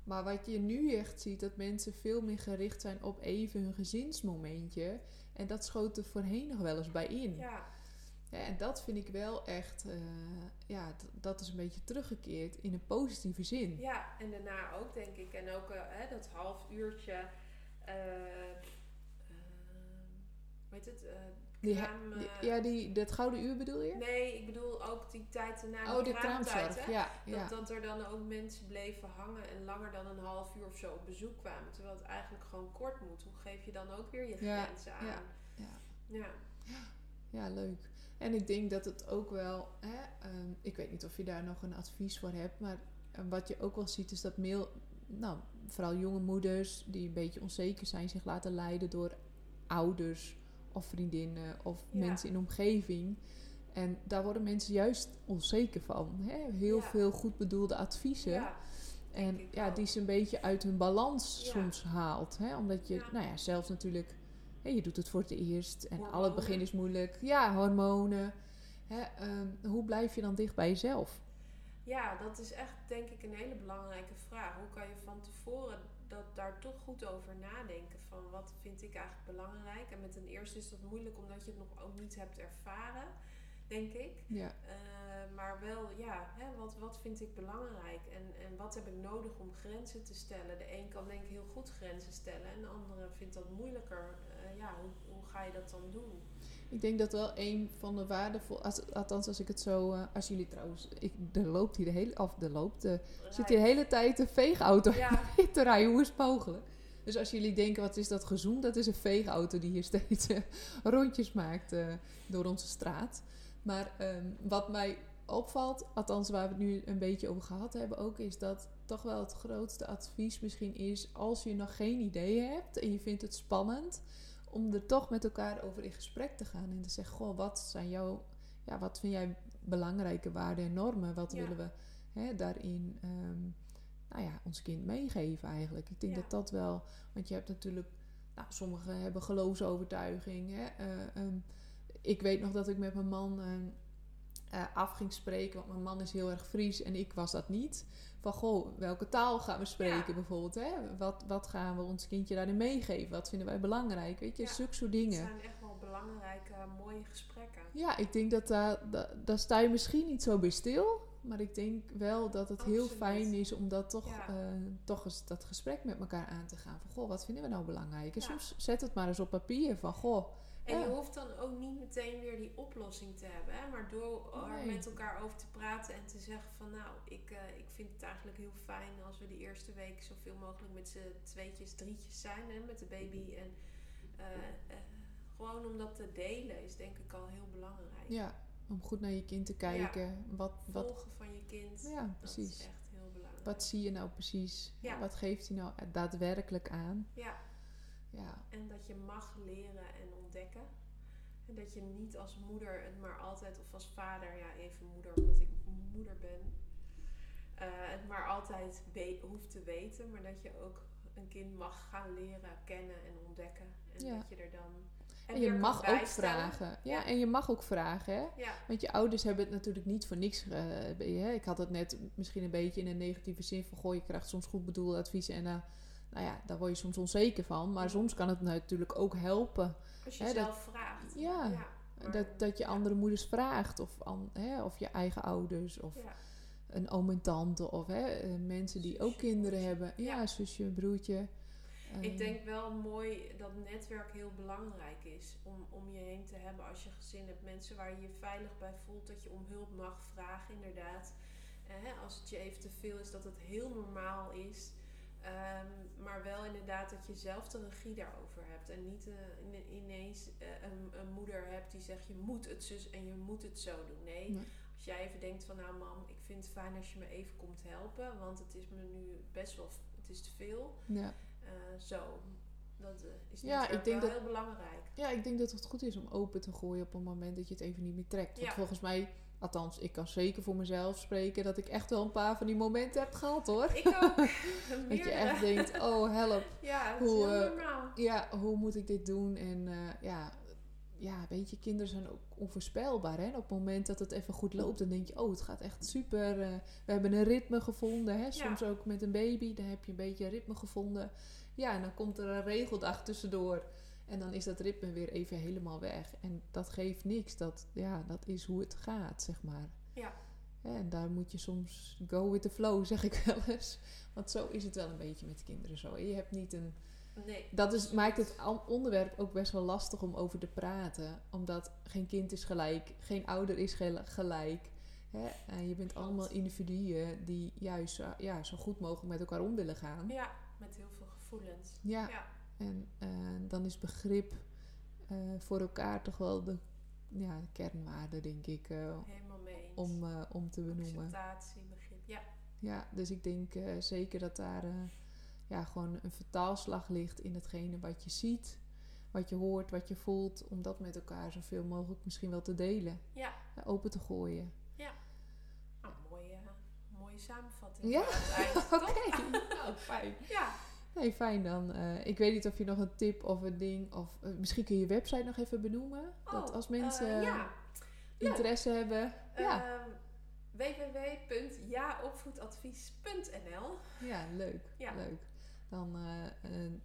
Maar wat je nu echt ziet, dat mensen veel meer gericht zijn op even hun gezinsmomentje. En dat schoot er voorheen nog wel eens bij in. ja, Ja, en dat vind ik wel echt, eh, ja, dat is een beetje teruggekeerd in een positieve zin. ja. En daarna ook, denk ik. En ook eh, hè, dat half uurtje. eh eh, weet het? Die, kraam, die- ja, die, dat gouden uur bedoel je? Nee, ik bedoel ook die tijd na oh, de kraamtijd. kraamzorg. hè? Ja, Dat, ja. dat er dan ook mensen bleven hangen en langer dan een half uur of zo op bezoek kwamen. Terwijl het eigenlijk gewoon kort moet. Hoe geef je dan ook weer je Ja, grenzen aan? ja, ja. ja. ja, leuk. En ik denk dat het ook wel, hè, ehm, ik weet niet of je daar nog een advies voor hebt, maar eh, wat je ook wel ziet is dat mail, nou, vooral jonge moeders die een beetje onzeker zijn, zich laten leiden door ouders of vriendinnen of Ja. mensen in de omgeving. En daar worden mensen juist onzeker van. Hè? Heel Ja. veel goed bedoelde adviezen. ja. En ja, die ze een beetje uit hun balans soms haalt. Hè? Omdat je, nou ja, zelf natuurlijk, hè, je doet het voor het eerst. En al het begin is moeilijk. Ja, hormonen. Hè? ehm, hoe blijf je dan dicht bij jezelf? Ja, dat is echt denk ik een hele belangrijke vraag. Hoe kan je van tevoren dat, daar toch goed over nadenken? Van wat vind ik eigenlijk belangrijk? En met een eerste is dat moeilijk omdat je het nog ook niet hebt ervaren, denk ik. Ja, Eh, maar wel, ja, hè, wat, wat vind ik belangrijk? En, en wat heb ik nodig om grenzen te stellen? De een kan denk ik heel goed grenzen stellen en de andere vindt dat moeilijker. Eh, ja, hoe, hoe ga je dat dan doen? Ik denk dat wel een van de waardevol, als, althans als ik het zo, eh, als jullie trouwens, ik, er loopt hier de hele, of er loopt, er zit hier de hele tijd een veegauto Ja, te rijden. Hoe is het mogelijk? Dus als jullie denken, wat is dat gezoem? Dat is een veegauto die hier steeds eh, rondjes maakt eh, door onze straat. Maar ehm, wat mij opvalt, althans waar we het nu een beetje over gehad hebben ook, is dat toch wel het grootste advies misschien is, als je nog geen idee hebt en je vindt het spannend, om er toch met elkaar over in gesprek te gaan en te zeggen, goh, wat zijn jouw, ja, wat vind jij belangrijke waarden en normen? Wat Ja. willen we hè, daarin ehm, nou ja, ons kind meegeven eigenlijk. Ik denk Ja. dat dat wel, want je hebt natuurlijk, nou, sommigen hebben geloofsovertuiging. Hè? eh, ehm, ik weet nog dat ik met mijn man ehm, eh, af ging spreken, want mijn man is heel erg Fries en ik was dat niet. Van goh, welke taal gaan we spreken Ja. bijvoorbeeld? Hè? Wat, wat gaan we ons kindje daarin meegeven? Wat vinden wij belangrijk? Weet je, Ja. zulke soort het dingen. zijn echt wel belangrijke, mooie gesprekken. Ja, ik denk dat daar, daar, daar sta je misschien niet zo bij stil. Maar ik denk wel dat het heel fijn is om dat toch, Ja. eh, toch eens dat gesprek met elkaar aan te gaan. Van, goh, wat vinden we nou belangrijk? En soms zet het maar eens op papier van, goh, En je Ja. hoeft dan ook niet meteen weer die oplossing te hebben. Hè? Maar door er Nee. met elkaar over te praten en te zeggen van nou, ik, eh, ik vind het eigenlijk heel fijn als we de eerste week zoveel mogelijk met z'n tweetjes, drietjes zijn hè, met de baby. En eh, eh, gewoon om dat te delen is denk ik al heel belangrijk. ja, om goed naar je kind te kijken. Wat, wat, Volgen van je kind, ja, dat precies. is echt heel belangrijk. Wat zie je nou precies? Ja. Wat geeft hij nou daadwerkelijk aan? Ja, Ja, en dat je mag leren en. En dat je niet als moeder het maar altijd, of als vader, ja even moeder omdat ik moeder ben, eh, het maar altijd hoeft te weten. Maar dat je ook een kind mag gaan leren, kennen en ontdekken. En Ja. dat je er dan... en je weer kan mag ook vragen. Ja, Ja. en je mag ook vragen, hè? Ja, Want je ouders hebben het natuurlijk niet voor niks. eh? Ik had het net misschien een beetje in een negatieve zin van... Goh, je krijgt soms goed bedoelde adviezen en eh, nou ja, daar word je soms onzeker van. Maar soms kan het natuurlijk ook helpen als je Hè, dat- zelf vraagt. Ja. maar- dat, dat je andere moeders vraagt. Of, an, hè, of je eigen ouders. Of een oom en tante. Of hè, eh, mensen die ook kinderen broertje. hebben. Ja, zusje, broertje. Ik Eh, denk wel mooi dat netwerk heel belangrijk is om, om je heen te hebben als je gezin hebt. Mensen waar je je veilig bij voelt, dat je om hulp mag vragen, inderdaad. Eh, als het je even te veel is, dat het heel normaal is. Ehm, maar wel inderdaad dat je zelf de regie daarover hebt. En niet eh, ine- ineens eh, een, een moeder hebt die zegt je moet het zus en je moet het zo doen. Nee, Nee. als jij even denkt van nou mam, ik vind het fijn als je me even komt helpen. Want het is me nu best wel, het is te veel. ja. Eh, zo. Dat is Ja, ik denk wel dat- heel belangrijk. ja, ik denk dat het goed is om open te gooien op een moment dat je het even niet meer trekt. Want Ja. volgens mij, althans, ik kan zeker voor mezelf spreken dat ik echt wel een paar van die momenten heb gehad hoor. Ik ook. Dat je echt denkt, oh help. Ja, hoe, eh. Ja, hoe moet ik dit doen? En eh, ja, ja, weet je, kinderen zijn ook onvoorspelbaar. Hè? Op het moment dat het even goed loopt, dan denk je, oh, het gaat echt super. eh, we hebben een ritme gevonden. Hè? Soms ook met een baby, dan heb je een beetje een ritme gevonden. Ja, en dan komt er een regeldag tussendoor. En dan is dat ritme weer even helemaal weg. En dat geeft niks. Dat, ja, dat is hoe het gaat, zeg maar. Ja. En daar moet je soms go with the flow, zeg ik wel eens. Want zo is het wel een beetje met kinderen zo. Je hebt niet een Nee. dat is, maakt het onderwerp ook best wel lastig om over te praten. Omdat geen kind is gelijk, geen ouder is gel- gelijk. Hè? En je bent Klopt. allemaal individuen die juist zo- ja, zo goed mogelijk met elkaar om willen gaan. Ja, met heel veel gevoelens. Ja, Ja. En eh, dan is begrip eh, voor elkaar toch wel de ja, kernwaarde, denk ik, eh, Helemaal mee eens. om, om te benoemen. Acceptatie, begrip. Ja. Ja, dus ik denk zeker dat daar ja, gewoon een vertaalslag ligt in hetgene wat je ziet, wat je hoort, wat je voelt, om dat met elkaar zoveel mogelijk misschien wel te delen, Ja. open te gooien. Nou, mooie, mooie samenvatting. Ja? Oké, nou fijn. Ja. Nee, fijn dan. Eh, ik weet niet of je nog een tip of een ding, of eh, misschien kun je je website nog even benoemen. dat Oh, als mensen eh, ja. interesse hebben. Ja. Ehm, www.jaopvoedadvies.nl ja, leuk. Ja. leuk. Dan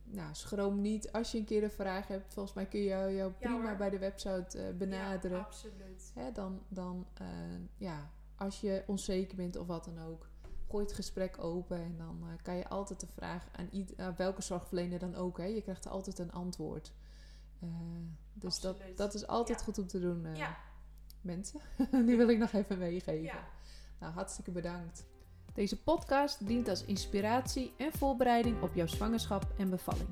nou, schroom niet als je een keer een vraag hebt. Volgens mij kun je jou, jou prima bij de website benaderen. Ja, absoluut. Hè, dan, dan ja, als je onzeker bent of wat dan ook, gooi het gesprek open en dan eh, kan je altijd de vraag aan, ied- aan welke zorgverlener dan ook. Hè, je krijgt altijd een antwoord. Eh, dus dat, Absoluut. dat is altijd Ja. goed om te doen, eh, Ja. mensen. Die wil ik nog even meegeven. Ja. Nou, hartstikke bedankt. Deze podcast dient als inspiratie en voorbereiding op jouw zwangerschap en bevalling.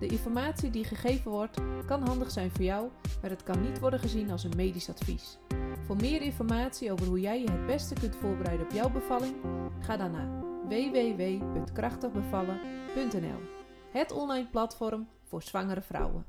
De informatie die gegeven wordt kan handig zijn voor jou, maar het kan niet worden gezien als een medisch advies. Voor meer informatie over hoe jij je het beste kunt voorbereiden op jouw bevalling, ga dan naar www.krachtigbevallen.nl. Het online platform voor zwangere vrouwen.